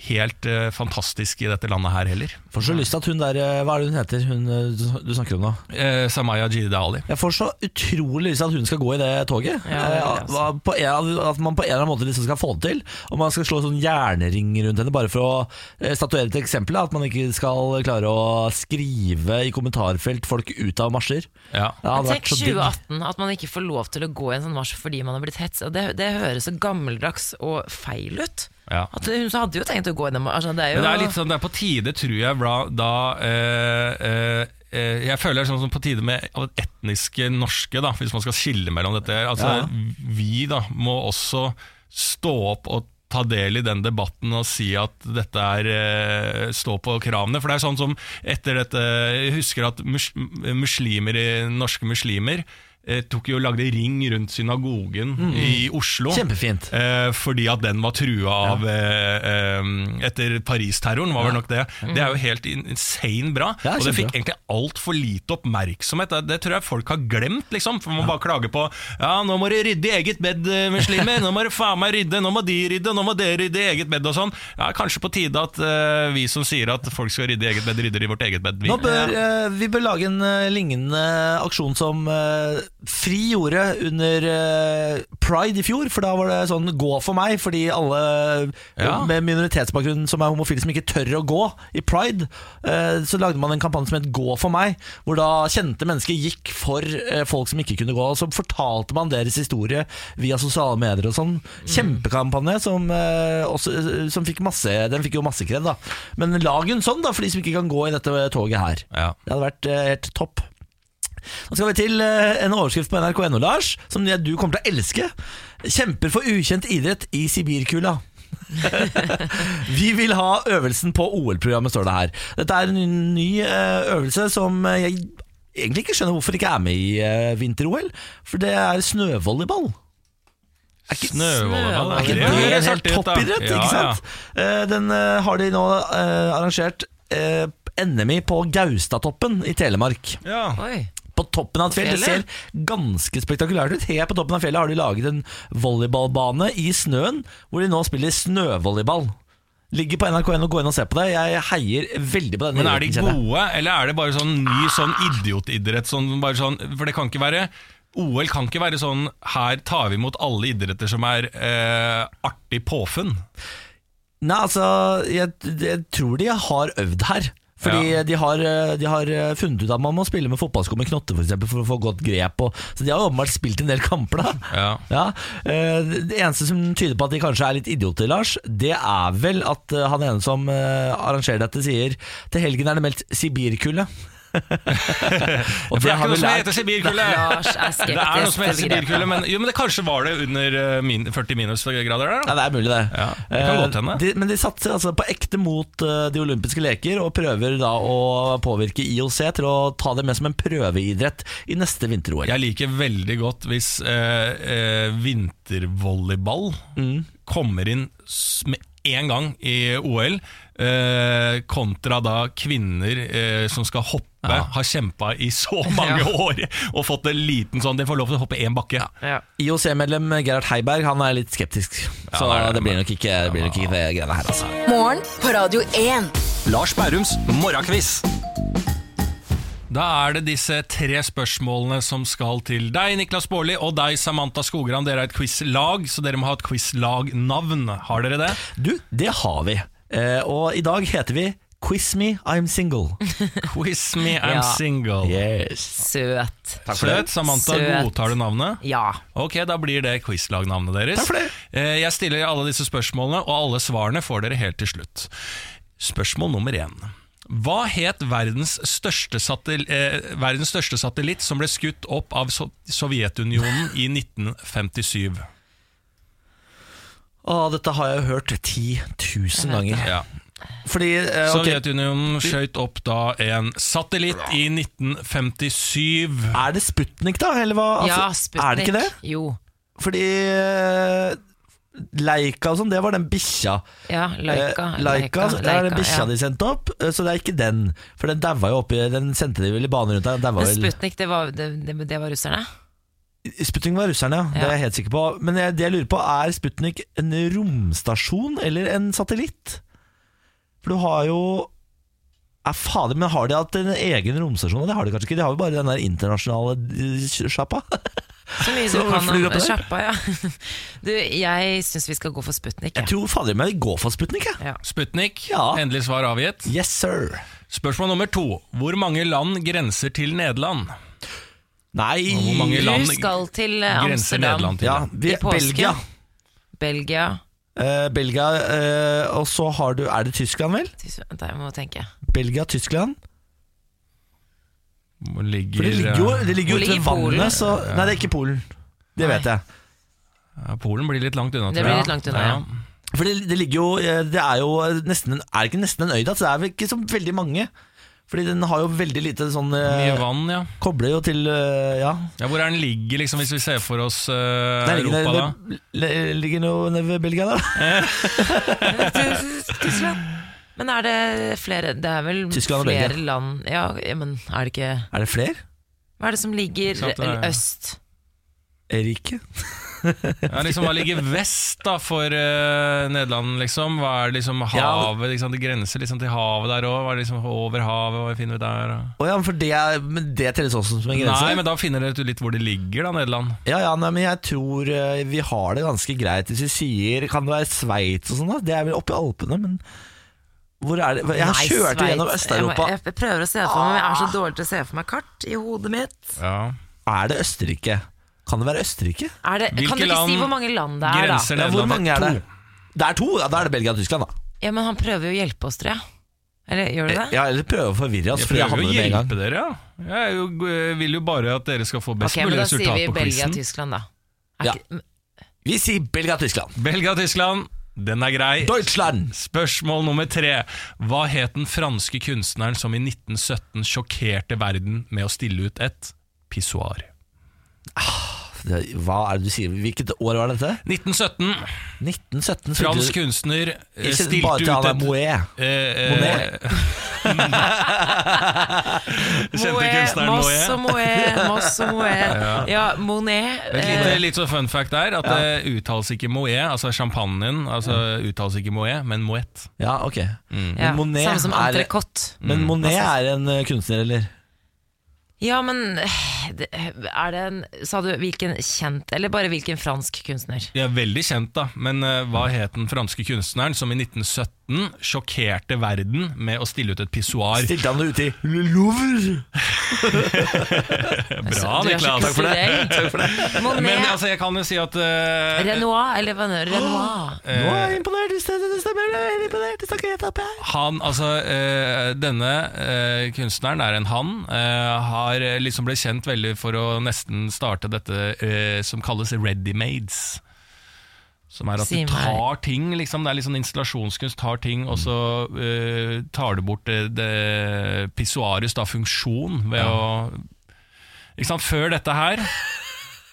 Helt uh, fantastisk i dette landet her heller. Får så lyst til at hun der eh, Hva er det hun heter, hun eh, du- du snakker om nå? Eh, Samaya Jideh Ali. Jeg får så utrolig lyst til at hun skal gå i det toget. Ja, det Eh, at- på en, at man på en eller annen måte liksom skal få det til. Og man skal slå sånn jernring rundt henne bare for å eh, statuere et eksempel. At man ikke skal klare å skrive i kommentarfelt folk ut av marsjer. Ja. Det hadde vært Tenk så digg. 2018, at man ikke får lov til å gå i en sånn marsj fordi man har blitt hets. Det, det høres så gammeldags og feil ut. Ja. At hun så hadde jo tenkt å gå innom altså, det er jo, det er litt sånn, det er på tide, tror jeg, bra, da eh, eh, eh, Jeg føler er sånn som på tide med etniske norske, da, hvis man skal skille mellom dette. Altså, Ja. Vi da må også stå opp og ta del i den debatten og si at dette er eh, stå på kravene. For det er sånn som etter dette Jeg husker at mus, muslimer, norske muslimer tok jo lagde ring rundt synagogen i Oslo. Kjempefint. Eh, fordi at den var trua av eh, eh, Etter Paris-terroren, var vel nok det. Det er jo helt in- insane bra. Ja, og det fikk egentlig altfor lite oppmerksomhet. Det, det tror jeg folk har glemt, liksom. For man bare klager på Ja, nå må dere rydde i eget bed, eh, muslimer. Nå må dere faen meg rydde. Nå må de rydde. Nå må dere rydde i eget bed og sånn. Ja, Kanskje på tide at eh, vi som sier at folk skal rydde i eget bed, rydder i vårt eget bed. Vi. Nå bør, eh, vi bør lage en eh, lignende aksjon som eh, Fri gjorde under eh, Pride i fjor. For da var det sånn 'gå for meg', fordi alle Ja. med minoritetsbakgrunn som er homofile, som ikke tør å gå i Pride, eh, så lagde man en kampanje som het 'Gå for meg', hvor da kjente mennesker gikk for eh, folk som ikke kunne gå. Og så fortalte man deres historie via sosiale medier og sånn. Kjempekampanje som, også, som fikk masse Den fikk jo masse kred, da. Men lag en sånn, da, for de som ikke kan gå i dette toget her. Ja. Det hadde vært helt topp. Nå skal vi til eh, en overskrift på nrk.no, Lars, som du kommer til å elske. Kjemper for ukjent idrett i Sibirkula. vi vil ha øvelsen på OL-programmet, står det her. Dette er en ny eh, øvelse som eh, jeg egentlig ikke skjønner hvorfor ikke er med i vinter-OL. For det er snøvolleyball. Er ikke- Snøvolleyball. Er ikke det det en helt toppidrett? Ja, ikke sant? Eh, Den har de nå arrangert eh, NM i på Gaustatoppen i Telemark. Ja. Oi. På toppen av et fjell. Det Fjellet? ser ganske spektakulært ut. Helt på toppen av fjellet har de laget en volleyballbane i snøen, hvor de nå spiller snøvolleyball. Ligger på nrk.no, gå inn og se på det. Jeg heier veldig på denne. Men er de gode, eller er det bare sånn ny sånn idiotidrett? Sånn, sånn, for det kan ikke være OL kan ikke være sånn Her tar vi imot alle idretter som er eh, artig påfunn. Nei, altså, jeg, jeg tror de har øvd her. Fordi Ja. de, har, eh, de har funnet ut at man må spille med fotballsko med knotter for, eksempel, for å få godt grep. Og, så de har åpenbart spilt en del kamper. da Ja. Ja, eh, Det eneste som tyder på at de kanskje er litt idioter, Lars, det er vel at eh, han ene som eh, arrangerer dette, sier til helgen er det meldt Sibirkulde. Og For det er ikke noe som heter Sibirkulde! Det er noe som heter. Sibirkulde, men, jo, men det kanskje var det under eh, min, 40 minusgrader der, Ja, det er mulig, det. Ja, det kan Eh, godt hende. de, men de satser altså på ekte mot eh, de olympiske leker, og prøver da å påvirke IOC til å ta det med som en prøveidrett i neste vinter-OL. Jeg liker veldig godt hvis eh, eh, vintervolleyball Mm. kommer inn med en gang i OL, eh, kontra da kvinner eh, som skal hoppe, har kjempa i så mange år og fått en liten sånn De får lov til å hoppe én bakke. Ja. IOC-medlem Gerhard Heiberg Han er litt skeptisk, så det det. det blir nok ikke det, blir nok ikke det greiene her. Altså. Morgen på Radio 1. Lars Bærums morgenkviss. Da er det disse tre spørsmålene som skal til deg, Niklas Baarli, og deg, Samantha Skogran. Dere er et quizlag, så dere må ha et quizlagnavn. Har dere det? Du, det har vi. Eh, og i dag heter vi Quiz me, I'm single. Quiz me, I'm Ja. single. Yes. Søt. Takk for det. Søt. Samantha, Søt. godtar du navnet? Ja. Ok, da blir det quizlagnavnet deres. Takk for det. Eh, Jeg stiller alle disse spørsmålene, og alle svarene får dere helt til slutt. Spørsmål nummer én. Hva het verdens største, satel eh, verdens største satellitt som ble skutt opp av so Sovjetunionen i 1957? Å, dette har jeg jo hørt 10 000 ganger. Ja. Fordi eh, okay. Sovjetunionen skjøt opp da en satellitt i 1957. Er det Sputnik, da? Eller hva? ja, Altså, Sputnik. Er det ikke det? Jo. Fordi Leika Leica og sånn, det var den bikkja. Ja, Leika. Eh, Laika, det er den bikkja ja. de sendte opp, eh, så det er ikke den. For den daua jo oppi Den sendte de vel i bane rundt der. Men Sputnik, det var, det, det, det var russerne? Sputnik var russerne, ja. Det er jeg helt sikker på. Men jeg, det jeg lurer på, er Sputnik en romstasjon eller en satellitt? For du har jo er fader, men Har de hatt en egen romstasjon? Det har de kanskje ikke. De har jo bare den der internasjonale eh, sjappa. Så mye du kan om sjappa, ja. Du, jeg syns vi skal gå for Sputnik. Jeg Ja. tror fader meg vi går for Sputnik. Ja. Sputnik, Ja. endelig svar avgitt. Yes, sir. Spørsmål nummer to. Hvor mange land grenser til Nederland? Nei hvor mange land Du skal til Amsterdam. Til? ja, vi. Belgia. Belgia Eh, Belgia uh, Og så har du Er det Tyskland, vel? Tyskland, Vent, jeg må tenke. Belgia, Tyskland. Hvor ligger, For det ligger jo, det ligger jo ligger ute ved Polen? vannet, så Nei, det er ikke Polen. Det Nei. vet jeg. ja, Polen blir litt langt unna. Det blir litt langt unna, ja. For det, det ligger jo eh, Det er jo nesten en, Er det ikke nesten en øy, da? Så det er vel ikke så veldig mange. Fordi den har jo veldig lite sånn eh, Mye vann, ja. Kobler jo til eh, Ja. ja. Hvor er den ligger, liksom, hvis vi ser for oss uh, Den ligger, Europa, da? nede, le- ligger jo nede ved Belgia, da. Tyskland. Men er det flere Det er vel Tyskland og flere Belgia. land ja, men er det ikke Er det flere? Hva er det som ligger Sant, det er- eller øst? Rike? Ja, liksom, hva ligger vest da for uh, Nederland, liksom? Hva er det liksom havet? Liksom, det grenser liksom til havet der òg. Hva er det liksom over havet? Hva finner vi der? Å ja, for det, er- men det telles også som en grense? Nei, men da finner dere ut litt hvor det ligger, da, Nederland. Ja, ja, nei, men jeg tror uh, vi har det ganske greit hvis vi sier Kan det være Sveits og sånn, da? Det er vel oppe i Alpene, men hvor er det? Jeg har Nei, kjørt Sveits. gjennom Øst-Europa. Jeg, jeg prøver å se for meg, men jeg er så dårlig til å se for meg kart i hodet mitt. Ja. Er det Østerrike? Kan det være Østerrike? Er det, kan du ikke si hvor mange land det er, Grenser da? Ja, hvor Nederland mange er det? Det er to, ja, da er det Belgia og Tyskland, da. Ja, Men han prøver jo å hjelpe oss, tror jeg. Eller gjør du det? Ja, eller prøve å forvirre oss, Jeg fordi jeg prøver jo å det med en gang. hjelpe dere, ja. Jeg er jo, jeg vil jo bare at dere skal få best Ok, men mulig Da sier resultat vi på Belgia quizen. og Tyskland, da. Er Ja. ikke, Vi sier Belgia og Tyskland. Belgia og Tyskland, den er grei. Deutschland! Spørsmål nummer tre. Hva het den franske kunstneren som i 1917 sjokkerte verden med å stille ut et pissoar? Det- Hva er det du sier? Hvilket år var dette? 1917. 1917. Fransk du- kunstner eh, Ikke stilte bare til ut et Moët. eh, Monet. Kjente Moët, kunstneren Moss Moët. og Moët, Moss og Moët. Ja, Monet. Et eh, lite, litt sånn fun fact der, at det uttales ikke Moët, altså champagnen, altså uttales ikke Moët, men Moët. Ja, ok. ja, Men Monet Samme som entrecôte. Men Monet er en eh, kunstner, eller? Ja, men eh, er det en Sa du hvilken kjent, eller bare hvilken fransk kunstner? Er veldig kjent, da, men uh, hva het den franske kunstneren som i 1917 sjokkerte verden med å stille ut et pissoar? Stilte han det ut i Louvre? Bra, Du Niklas! Takk for det. Takk for det. Men altså, jeg kan jo si at uh, Renoir, eller hva det? Renoir. Nå er jeg imponert. Det stemmer, det stemmer. Jeg er imponert. Det snakker helt opp her. Han, altså uh, Denne uh, kunstneren er en han. eh, har liksom ble kjent veldig for å nesten starte dette som kalles ready-mades. Som er at Si du tar ting liksom, Det er litt sånn installasjonskunst. Tar ting, og så uh, tar du bort det, det pissoarets da, funksjon ved å ikke sant? Før dette her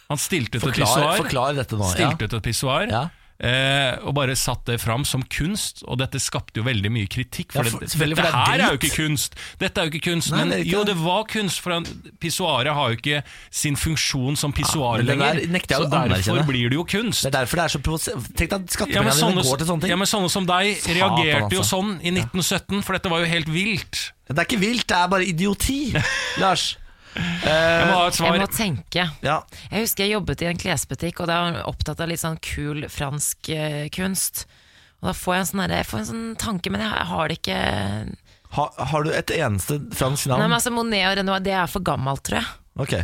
Han stilte ut et pissoar. forklar dette nå. Stilte ut et pissoar. Ja. Eh, og bare satt det fram som kunst, og dette skapte jo veldig mye kritikk. For, Ja, for- dette for det er her er jo ikke kunst! Dette er jo ikke kunst Nei, Men det ikke jo, det. var kunst, for pissoaret har jo ikke sin funksjon som pissoar ja, lenger. Så derfor blir det jo kunst. Det er derfor det er så. Tenk deg at sånne, går til sånne ting. ja, men sånne som deg reagerte jo altså. sånn i 1917, for dette var jo helt vilt. Det er ikke vilt, det er bare idioti. Lars. Jeg må ha et svar. Jeg må tenke. Ja. Jeg husker jeg jobbet i en klesbutikk, og da var jeg opptatt av litt sånn kul fransk eh, kunst. Og da får jeg en sånn, jeg får en sånn tanke, men jeg har det ikke Ha, har du et eneste fransk Nei, navn? men altså Monet og Renoir, det er for gammelt, tror jeg. Ok.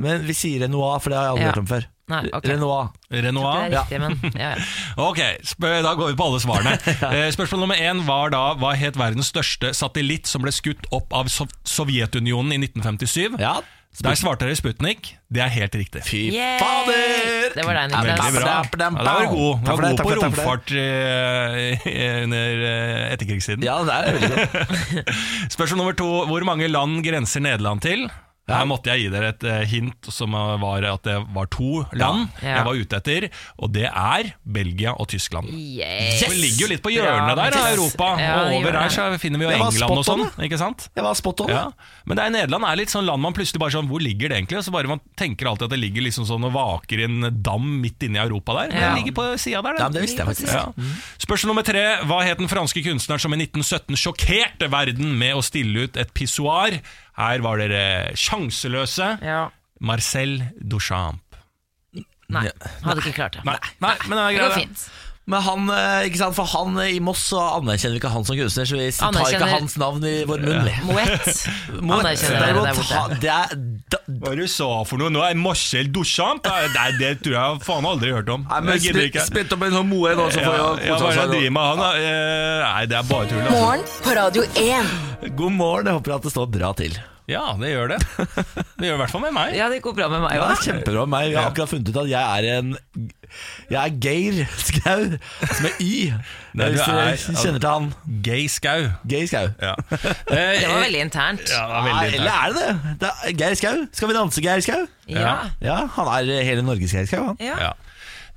Men vi sier Renoir, for det har jeg aldri Ja. hørt om før. Nei. Renoir. Renoir. Det er riktig, men ja, ja. Ok, da går vi på alle svarene. Eh, Spørsmål nummer én var da hva het verdens største satellitt som ble skutt opp av Sov Sovjetunionen i 1957? Ja. Der svarte dere Sputnik. Det er helt riktig. Fy Yay! fader! Det var deg, Veldig Niklas. bra. Ja, da var du god. Du var god takk på for det, takk for romfart under etterkrigstiden. Ja, det er veldig. Spørsmål nummer to. Hvor mange land grenser Nederland til? Her måtte jeg gi dere et eh, hint som var at det var to land Ja. jeg var ute etter, og det er Belgia og Tyskland. Yes. Det ligger jo litt på hjørnet der av Europa, og over her så finner vi jo England og sånn, ikke sant? Jeg var spot on. Ja, men det er Nederland er litt sånn land man plutselig bare sånn Hvor ligger det egentlig? Og så bare Man tenker alltid at det ligger liksom sånn og vaker i en dam midt inne i Europa der. Men det ligger på sida der, Ja, det visste jeg faktisk. Ja. Spørsmål nummer tre. Hva het den franske kunstneren som i 1917 sjokkerte verden med å stille ut et pissoar? Her var dere sjanseløse. Ja. Marcel Duchamp. Nei, hadde ikke klart det. Nei, nei men det er Det går fint. Men han, eh, ikke sant, for han eh, i Moss så anerkjenner vi ikke han som kunstner, så vi tar ikke hans navn i vår munn. Ja. Moet. Derimot, borte. det er da, Hva det du sa for noe? Nå er Marcel Duchamp Nei, det tror jeg faen aldri hørt om. Nei, men Jeg gidder ikke. spilt opp en sånn moe nå, så Ja, får ja, kose hva er det driver med han, da? Eh, Nei, det er bare tull. Altså. Morgen på Radio 1. God morgen, jeg håper at det står bra til. Ja, det gjør det. Det gjør i hvert fall med meg. Ja, det går bra med meg òg. kjempebra med meg. Jeg har akkurat funnet ut at jeg er en Jeg er Geir Skau, som er Y. Nei, du Hvis er- kjenner til han. Gay skau. Gay Skau. Ja. Det var veldig internt. Ja, det var veldig internt. eller er det det? det er Geir Skau. Skal vi danse, Geir Skau? Ja. Ja, han er hele Norges Geir Skau, han. ja.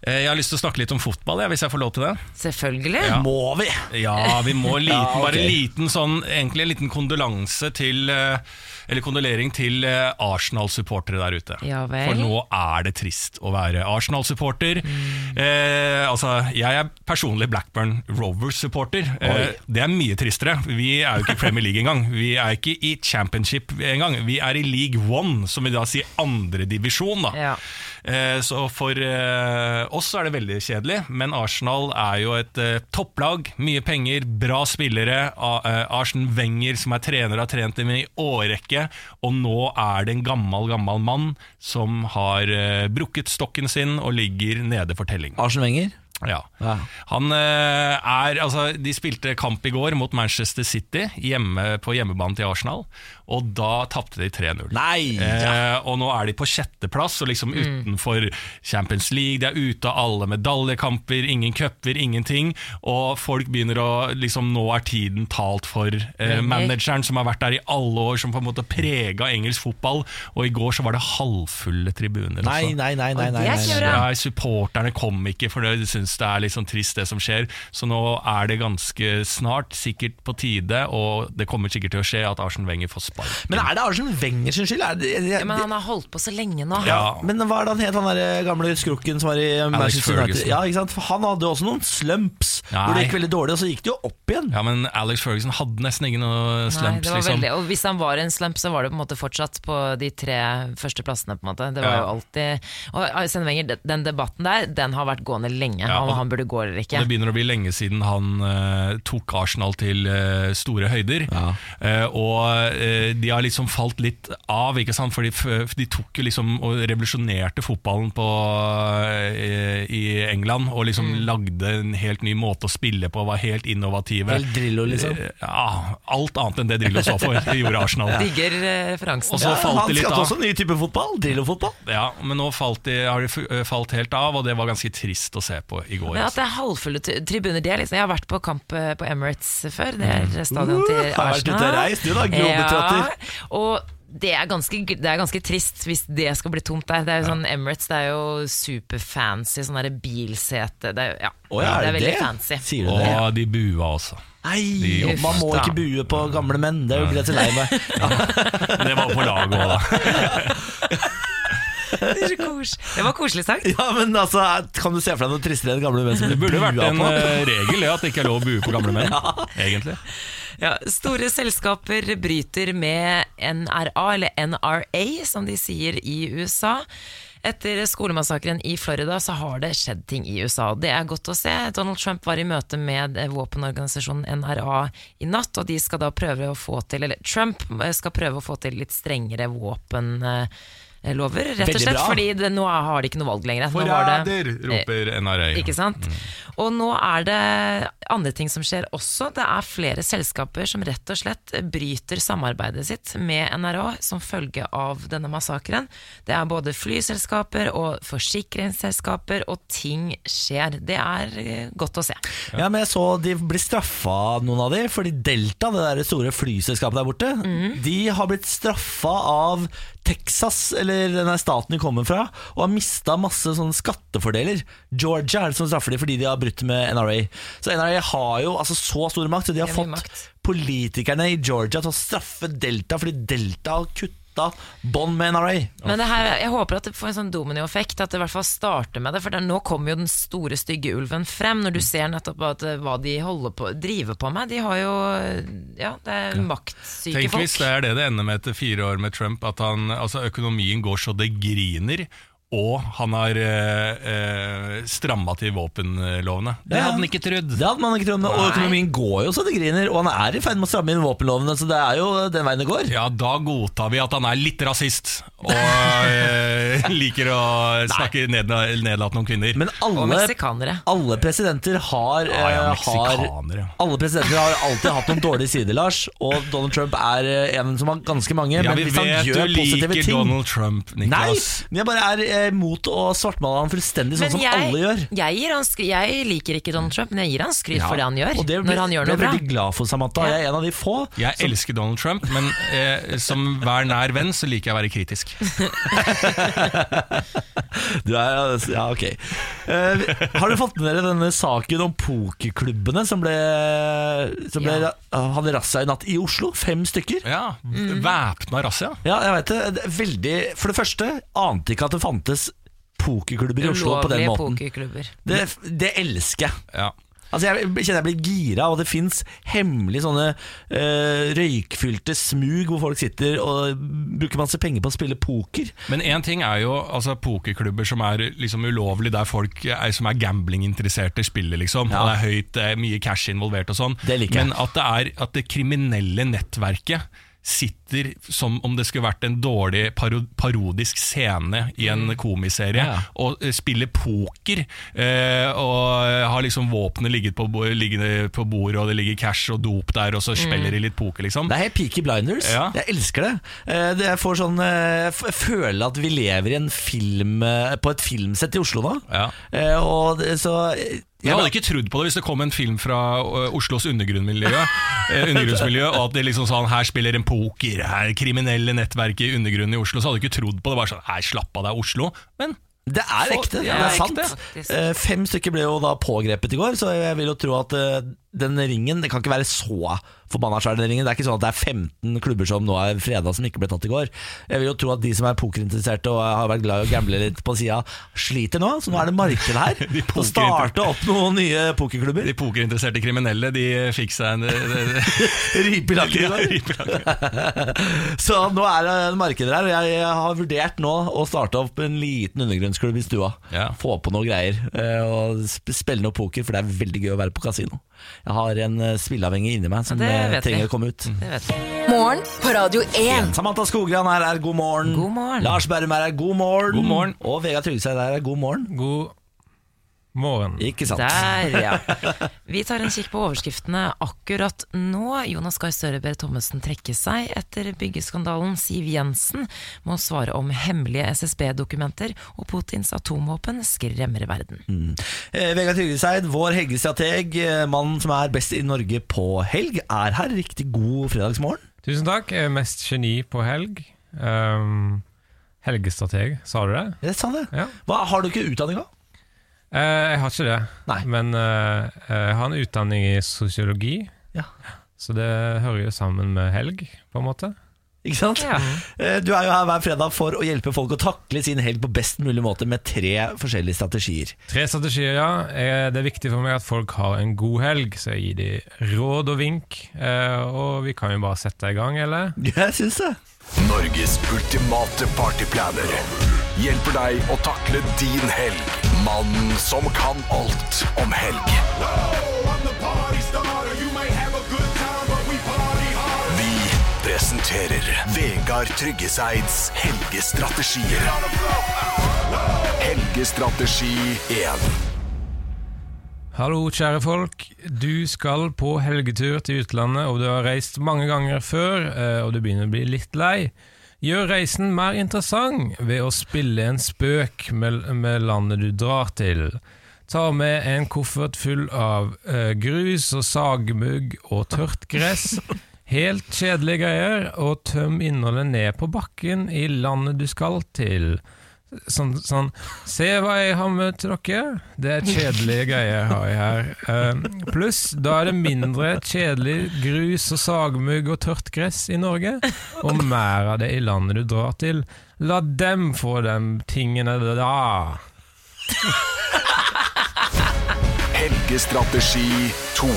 Eh, Jeg har lyst til å snakke litt om fotball, ja, hvis jeg får lov til det. Selvfølgelig. Ja. Må vi? Ja, vi må liten, Ja, okay. bare liten sånn Egentlig en liten kondolanse til eh, Eller kondolering til eh, Arsenal-supportere der ute. Ja vel. For nå er det trist å være Arsenal-supporter. Mm. Eh, altså, jeg er personlig Blackburn Rovers-supporter. Eh, det er mye tristere. Vi er jo ikke i Premier League engang. Vi er ikke i Championship engang. Vi er i League One, som vil da si andredivisjon. da. Ja. Eh, Så for eh, oss er det veldig kjedelig, men Arsenal er jo et eh, topplag. Mye penger, bra spillere. Arsen Wenger, som er trener, har trent dem i årrekke. Og nå er det en gammel, gammel mann som har brukket stokken sin og ligger nede for telling. Arsen Wenger? Ja. Han er Altså, de spilte kamp i går mot Manchester City hjemme på hjemmebane til Arsenal, og da tapte de 3-0. Nei! Eh, og nå er de på sjetteplass og liksom utenfor Champions League. De er ute av alle medaljekamper, ingen cuper, ingenting. Og folk begynner å liksom Nå er tiden talt for eh, manageren som har vært der i alle år, som på en måte prega engelsk fotball. Og i går så var det halvfulle tribuner. Nei, også. nei, nei. nei, nei, nei, nei. Nei, supporterne kom ikke, for de syns det er litt sånn trist det som skjer. Så nå er det ganske snart sikkert på tide, og det kommer sikkert til å skje, at Arsen Wenger får sparken. Men er det Arsen Wenger sin skyld? Er det, Ja, men han har holdt på så lenge nå. Ja. Men hva er det han het, han der gamle skrukken som var i Manchester United? Ferguson. Ja, ikke sant? For han hadde jo også noen slumps hvor det gikk veldig dårlig, og så gikk det jo opp igjen. Ja, men Alex Ferguson hadde nesten ingen slumps, Nei, det var liksom. veldig, og hvis han var en slump, så var det på en måte fortsatt på de tre første plassene. på en måte Det var Ja. jo alltid Og Arsene Wenger, den debatten der, den har vært gående lenge. Ja, om han burde gå eller Og ikke. Det begynner å bli lenge siden han uh, tok Arsenal til uh, store høyder. Ja. uh, og eh, de har liksom falt litt av, ikke sant? Fordi de tok jo liksom og revolusjonerte fotballen på, eh, i England. Og liksom Mm. lagde en helt ny måte å spille på, var helt innovative. Helt Drillo, liksom. Eh, Ja, alt annet enn det Drillo så for, det gjorde Arsenal. Digger eh, referansen. Og så Ja, han skapte av. også en ny type fotball. Drillo-fotball. Ja, men nå falt de, har de eh, falt helt av, og det var ganske trist å se på i går. Men at det er halvfulle tribuner det er liksom, Jeg har vært på kamp eh, på Emirates før. Det er stadion til Arsenal. har vært Arsenal. ute og reist, du da, globetrotter. Ja, og det er, ganske, det er ganske trist hvis det skal bli tomt der. Det er jo sånn, Emirates det er jo superfancy, sånn der bilsete. Det er, ja, oh, ja, det er er veldig det? fancy. Sier du det? Og de bua også. Nei, De- man må da. ikke bue på gamle menn. Det er jo greit til lei meg. Det var på laget òg, da. Det, er det var koselig sagt. Ja, men altså, Kan du se for deg noe tristere enn gamle menn som Det burde vært en eh, regel ja, at det ikke er lov å bue på gamle menn. Egentlig. Ja, store selskaper bryter med NRA, eller NRA som de sier i USA. Etter skolemassakren i Florida så har det skjedd ting i USA. Det er godt å se. Donald Trump var i møte med våpenorganisasjonen NRA i natt, og de skal da prøve å få til Eller Trump skal prøve å få til litt strengere våpenlover, rett og slett. Fordi det, nå har de ikke noe valg lenger. Var Forræder, roper NRA. ikke sant? Og nå er det andre ting som skjer også. Det er flere selskaper som rett og slett bryter samarbeidet sitt med NRA som følge av denne massakren. Det er både flyselskaper og forsikringsselskaper, og ting skjer. Det er eh, godt å se. Ja, men jeg så de blir straffa, noen av de, fordi Delta, det der store flyselskapet der borte, mm. de har blitt straffa av Texas, eller den staten de kommer fra, og har mista masse sånne skattefordeler. Georgia er det som straffer dem fordi de har brutt med NRA. Så NRA har jo altså så stor makt, så de har fått makt. politikerne i Georgia til å straffe Delta fordi Delta har kutta bånd med NRA. Men det her, jeg håper at det får en sånn dominoeffekt, at det i hvert fall starter med det. For der, nå kommer jo den store, stygge ulven frem, når du ser nettopp at, eh, hva de holder på, driver på med. De har jo Ja, det er maktsyke Tenk hvis det er det det ender med etter fire år med Trump, at han, altså økonomien går så det griner, og han har eh, eh, stramma til våpenlovene. Det hadde han ikke trodd. Det hadde man ikke trodd, og økonomien går jo så det griner. Og han er i ferd med å stramme inn våpenlovene, så det er jo den veien det går. Ja, da godtar vi at han er litt rasist, og eh, liker å snakke ned, nedlatende om kvinner. Men Og meksikanere. alle presidenter har, Ja, ja, eh, har. Alle presidenter har alltid hatt noen dårlige sider, Lars. Og Donald Trump er eh, en som har ganske mange. ja, men vi hvis han vet du gjør positive liker ting Donald Trump, Niklas. Nei, men jeg bare er eh, mot å svartmale han fullstendig sånn Men som jeg, alle gjør. jeg, gir han skry, jeg liker ikke Donald Trump, men jeg gir han skryt Ja, for det han gjør. og det når han gjør noe bra. jeg veldig glad for, Samantha. Ja. Jeg er en av de få. Jeg elsker Donald Trump, men eh, som hver nær venn så liker jeg å være kritisk. Du er, ja, ok Eh, Har du fått med dere denne saken om pokerklubbene som ble, som ble Ja. hadde razzia i natt i Oslo? Fem stykker. Ja. Væpna razzia. Ja, jeg vet det. veldig, For det første ante ikke at det fantes pokerklubber i Oslo på den måten. pokerklubber. Det, det elsker jeg. Ja. Altså Jeg kjenner jeg blir gira av at det fins hemmelige sånne øh, røykfylte smug hvor folk sitter og bruker masse penger på å spille poker. Men én ting er jo altså, pokerklubber som er liksom ulovlig, der folk er, som er gamblinginteresserte spiller, liksom. Ja. Og det er høyt, det er mye cash involvert og sånn. Men at det er at det kriminelle nettverket sitter som om det skulle vært en dårlig paro parodisk scene i en komiserie, Ja. og eh, spiller poker, eh, og har liksom våpenet ligget på, liggende på bordet, og det ligger cash og dop der, og så spiller de litt poker, liksom. Det er helt Peaky Blinders. Ja. Jeg elsker det. Eh, det jeg, får sånn, eh, jeg føler at vi lever i en film eh, på et filmsett i Oslo nå. Ja. Eh, og så eh, Jeg hadde ikke trodd på det hvis det kom en film fra Oslos undergrunnmiljø, eh, undergrunnsmiljø, og at det liksom sånn Her spiller en poker, her er kriminelle nettverk i undergrunnen i Oslo. Så hadde du ikke trodd på det. Bare sånn, her slapp av, det er Oslo. Men Det er ekte. det er sant. Eh, Fem stykker ble jo da pågrepet i går, så jeg vil jo tro at eh, den ringen Det kan ikke være så forbanna svær, den ringen. Det er ikke sånn at det er 15 klubber som nå er freda som ikke ble tatt i går. Jeg vil jo tro at de som er pokerinteresserte og har vært glad i å gamble litt på sida, sliter nå. Så nå er det marked her. De å starte opp noen nye pokerklubber. de pokerinteresserte kriminelle, de fikk seg en Ripe i lakken. Så nå er det markeder her, og jeg har vurdert nå å starte opp en liten undergrunnsklubb i stua. Ja. Få på noe greier eh, og spille noe poker, for det er veldig gøy å være på kasino. Jeg har en eh, spilleavhengig inni meg som eh, trenger vi. å komme ut. Morgen på Radio 1. Samantha Skogran her er god morgen. God morgen. Lars Berrum her er god morgen. God morgen. Og Vegard Tryggeseid her er god morgen. God morgen. Ikke sant? Der, ja. Vi tar en kikk på overskriftene akkurat nå. Jonas Gahr Støre ber Thommessen trekke seg etter byggeskandalen. Siv Jensen må svare om hemmelige SSB-dokumenter, og Putins atomvåpen skremmer verden. Eh, Vegard Tryggeseid, vår helgestrateg, eh, mannen som er best i Norge på helg, er her. Riktig god fredagsmorgen. Tusen takk. Mest geni på helg. Um, helgestrateg, sa du det? Jeg sa det. Ja. Hva, har du ikke utdanning da? Eh, jeg har ikke det, Nei. men eh, jeg har en utdanning i sosiologi, Ja. så det hører jo sammen med helg, på en måte. Ikke sant? Ja. Eh, Du er jo her hver fredag for å hjelpe folk å takle sin helg på best mulig måte med tre forskjellige strategier. Tre strategier, ja. Eh, Det er viktig for meg at folk har en god helg, så jeg gir dem råd og vink. Eh, og vi kan jo bare sette i gang, eller? Jeg syns det. Norges ultimate partyplaner hjelper deg å takle din helg. Mannen som kan alt om helg. Vi presenterer Vegard Tryggeseids helgestrategier. Helgestrategi 1. Hallo, kjære folk. Du skal på helgetur til utlandet, og du har reist mange ganger før, eh, og du begynner å bli litt lei. Gjør reisen mer interessant ved å spille en spøk med, med landet du drar til. Ta med en koffert full av uh, grus og sagmugg og tørt gress. Helt kjedelige greier, og tøm innholdet ned på bakken i landet du skal til. Sånn, sånn Se hva jeg har med dere. Det er kjedelige greier har jeg her. Uh, Pluss, da er det mindre kjedelig grus og sagmugg og tørt gress i Norge, og mer av det i landet du drar til. La dem få de tingene da. Helgestrategi 2.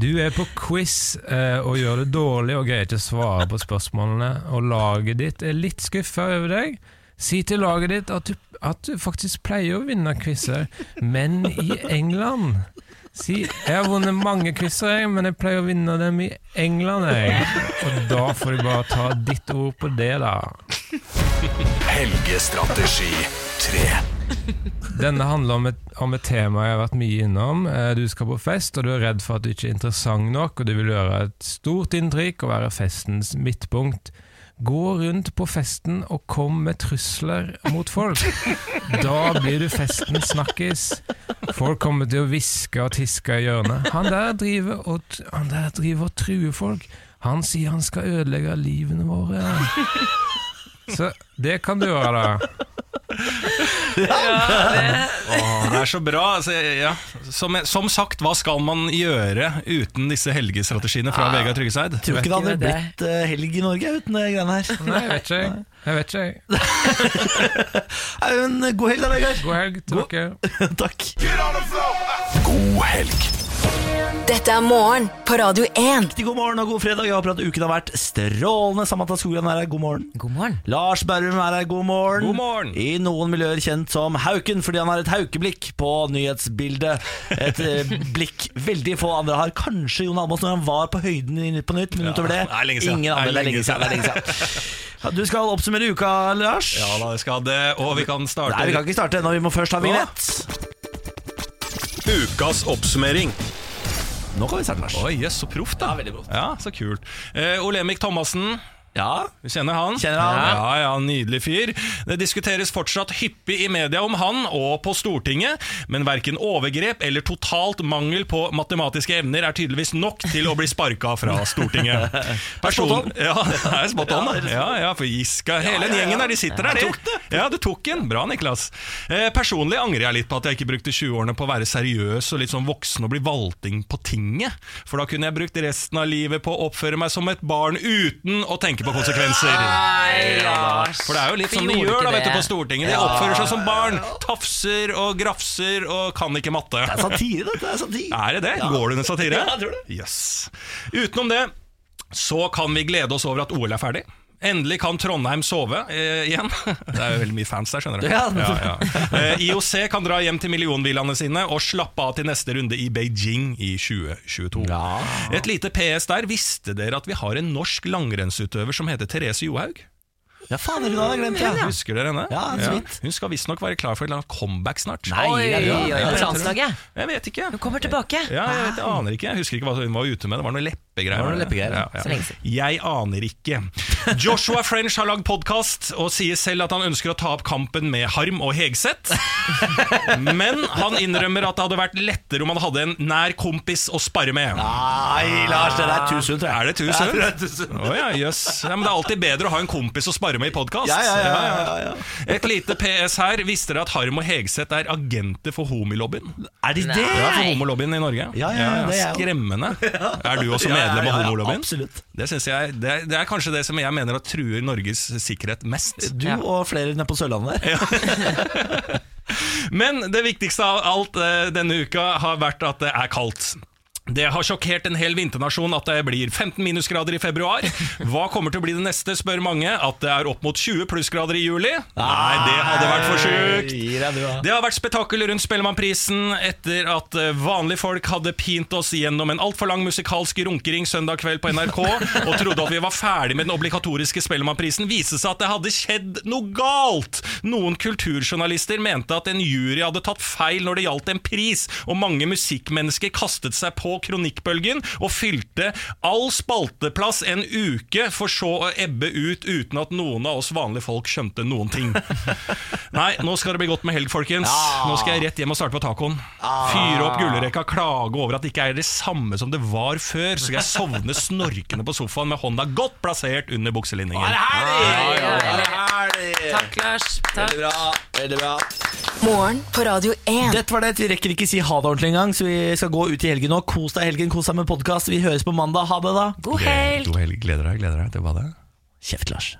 Du er på quiz eh, og gjør det dårlig og greier ikke å svare på spørsmålene, og laget ditt er litt skuffa over deg. Si til laget ditt at du, at du faktisk pleier å vinne quizer, men i England. Si 'jeg har vunnet mange quizer, men jeg pleier å vinne dem i England', jeg. Og da får du bare ta ditt ord på det, da. Helgestrategi 3. Denne handler om et, om et tema jeg har vært mye innom. Eh, Du skal på fest, og du er redd for at du ikke er interessant nok, og du vil gjøre et stort inntrykk og være festens midtpunkt. Gå rundt på festen og kom med trusler mot folk. Da blir du festens snakkis. Folk kommer til å hviske og tiske i hjørnet. Han der driver og, han der driver og truer folk. Han sier han skal ødelegge livene våre. Så det kan du gjøre, da. Åh, det er så bra. Altså, ja. som, som sagt, hva skal man gjøre uten disse helgestrategiene fra Vegard Tryggeseid? Tror ikke det hadde ikke blitt eh, helg i Norge uten de greiene her. Nei, jeg vet ikke. jeg. Vet ikke. jeg. Nei, men God helg da, Vegard. God helg dere. Takk. God helg. Dette er morgen på Radio 1. Riktig god morgen og god fredag. Jeg håper at uken har vært strålende. Samantha Skogran er her, god morgen. God morgen. Lars Berrum er her, god morgen. God morgen. I noen miljøer kjent som Hauken, fordi han har et haukeblikk på nyhetsbildet. Et eh, blikk veldig få andre har. Kanskje Jon Almaas når han var på høyden i Nytt på Nytt, men utover det det er lenge siden. Ingen andre. Det er lenge siden. Det er lenge siden. Ja, Du skal oppsummere uka, Lars. Ja da, vi skal det, og vi kan starte Nei, vi kan ikke starte ennå. Vi må først ha vignett. Ukas oppsummering. Nå kan vi starte, vers. Oi, jøss, så proft da Ja, veldig proft. Ja, så kult eh, Olemic Thomassen Ja, Du kjenner han? Kjenner han. Ja, ja, nydelig fyr. Det diskuteres fortsatt hyppig i media om han og på Stortinget, men verken overgrep eller totalt mangel på matematiske evner er tydeligvis nok til å bli sparka fra Stortinget. Person, ja, det er spot on. da. Ja, ja, for Giska, hele den gjengen der, de sitter der, de. Ja, du tok den. Bra, Niklas. Eh, personlig angrer jeg litt på at jeg ikke brukte 20-årene på å være seriøs og litt sånn voksen og bli valting på tinget. For da kunne jeg brukt resten av livet på å oppføre meg som et barn uten å tenke på konsekvenser. For det er jo litt sånn de gjør da, vet du, på Stortinget. De oppfører seg som barn. Tafser og grafser og kan ikke matte. det er satire, dette. Er satire. Er det det? Går det under satire? Ja, jeg tror det. Yes. Utenom det så kan vi glede oss over at OL er ferdig. Endelig kan Trondheim sove eh, igjen. Det er jo veldig mye fans der, skjønner du. Ja. Ja, ja. Eh, IOC kan dra hjem til millionvillaene sine og slappe av til neste runde i Beijing i 2022. Et lite PS der. Visste dere at vi har en norsk langrennsutøver som heter Therese Johaug? Ja, fader, hun hadde jeg glemt, ja. Husker dere henne? Ja, så vidt. Hun skal visstnok være klar for et eller annet comeback snart. Nei, Oi, det Ja, ja. landslaget. Jeg vet ikke. Hun kommer tilbake. Ja, jeg, vet, jeg aner ikke. Jeg husker ikke hva hun var ute med. Det var noe leppegreier. Det var noe leppegreier, ja, så lenge siden. Jeg aner ikke. Joshua French har lagd podkast og sier selv at han ønsker å ta opp kampen med Harm og Hegseth. Men han innrømmer at det hadde vært lettere om han hadde en nær kompis å spare med. Nei, Lars, det er tusen, tror jeg. Er det tusen? Ja, det er tusen. Oh, ja, yes. Ja, men det er alltid bedre å ha en kompis å spare med i podkast. Ja, ja, ja, ja, ja. Et lite PS her. Visste dere at Harm og Hegseth er agenter for homilobbyen? Er de det? Ja, for homolobbyen i Norge. Ja, ja, det er. Skremmende. Er du også Ja, ja, medlem ja, av ja, homolobbyen? absolutt. Det, jeg, det, er, det er kanskje det som jeg mener at truer Norges sikkerhet mest. Du og flere nede på Sørlandet der. Men det viktigste av alt eh, denne uka har vært at det er kaldt. Det har sjokkert en hel vinternasjon at det blir 15 minusgrader i februar. Hva kommer til å bli det neste, spør mange. At det er opp mot 20 plussgrader i juli? Nei, det hadde vært for sjukt. Det har vært spetakkel rundt Spellemannprisen etter at eh, vanlige folk hadde pint oss gjennom en altfor lang musikalsk runkering søndag kveld på NRK og trodde at vi var ferdig med den obligatoriske Spellemannprisen, viste seg at det hadde skjedd noe galt. Noen kulturjournalister mente at en jury hadde tatt feil når det gjaldt en pris, og mange musikkmennesker kastet seg på Kronikkbølgen og fylte all spalteplass en uke, for så å ebbe ut uten at noen av oss vanlige folk skjønte noen ting. Nei, nå skal det bli godt med helg, folkens. Nå skal jeg rett hjem og starte på tacoen. Fyre opp gullrekka, klage over at det ikke er det samme som det var før. Så skal jeg sovne snorkende på sofaen med hånda godt plassert under bukselinningen. Takk, Lars. Takk. Veldig bra. Veldig bra. Morgen på Radio 1. Dette var det. Vi rekker ikke si ha det ordentlig engang, så vi skal gå ut i helgen nå. Kos deg i helgen, kos deg med podkast. Vi høres på mandag. Ha det, da. God helg. God helg. Gleder deg, gleder deg til hva det er. Kjeft, Lars.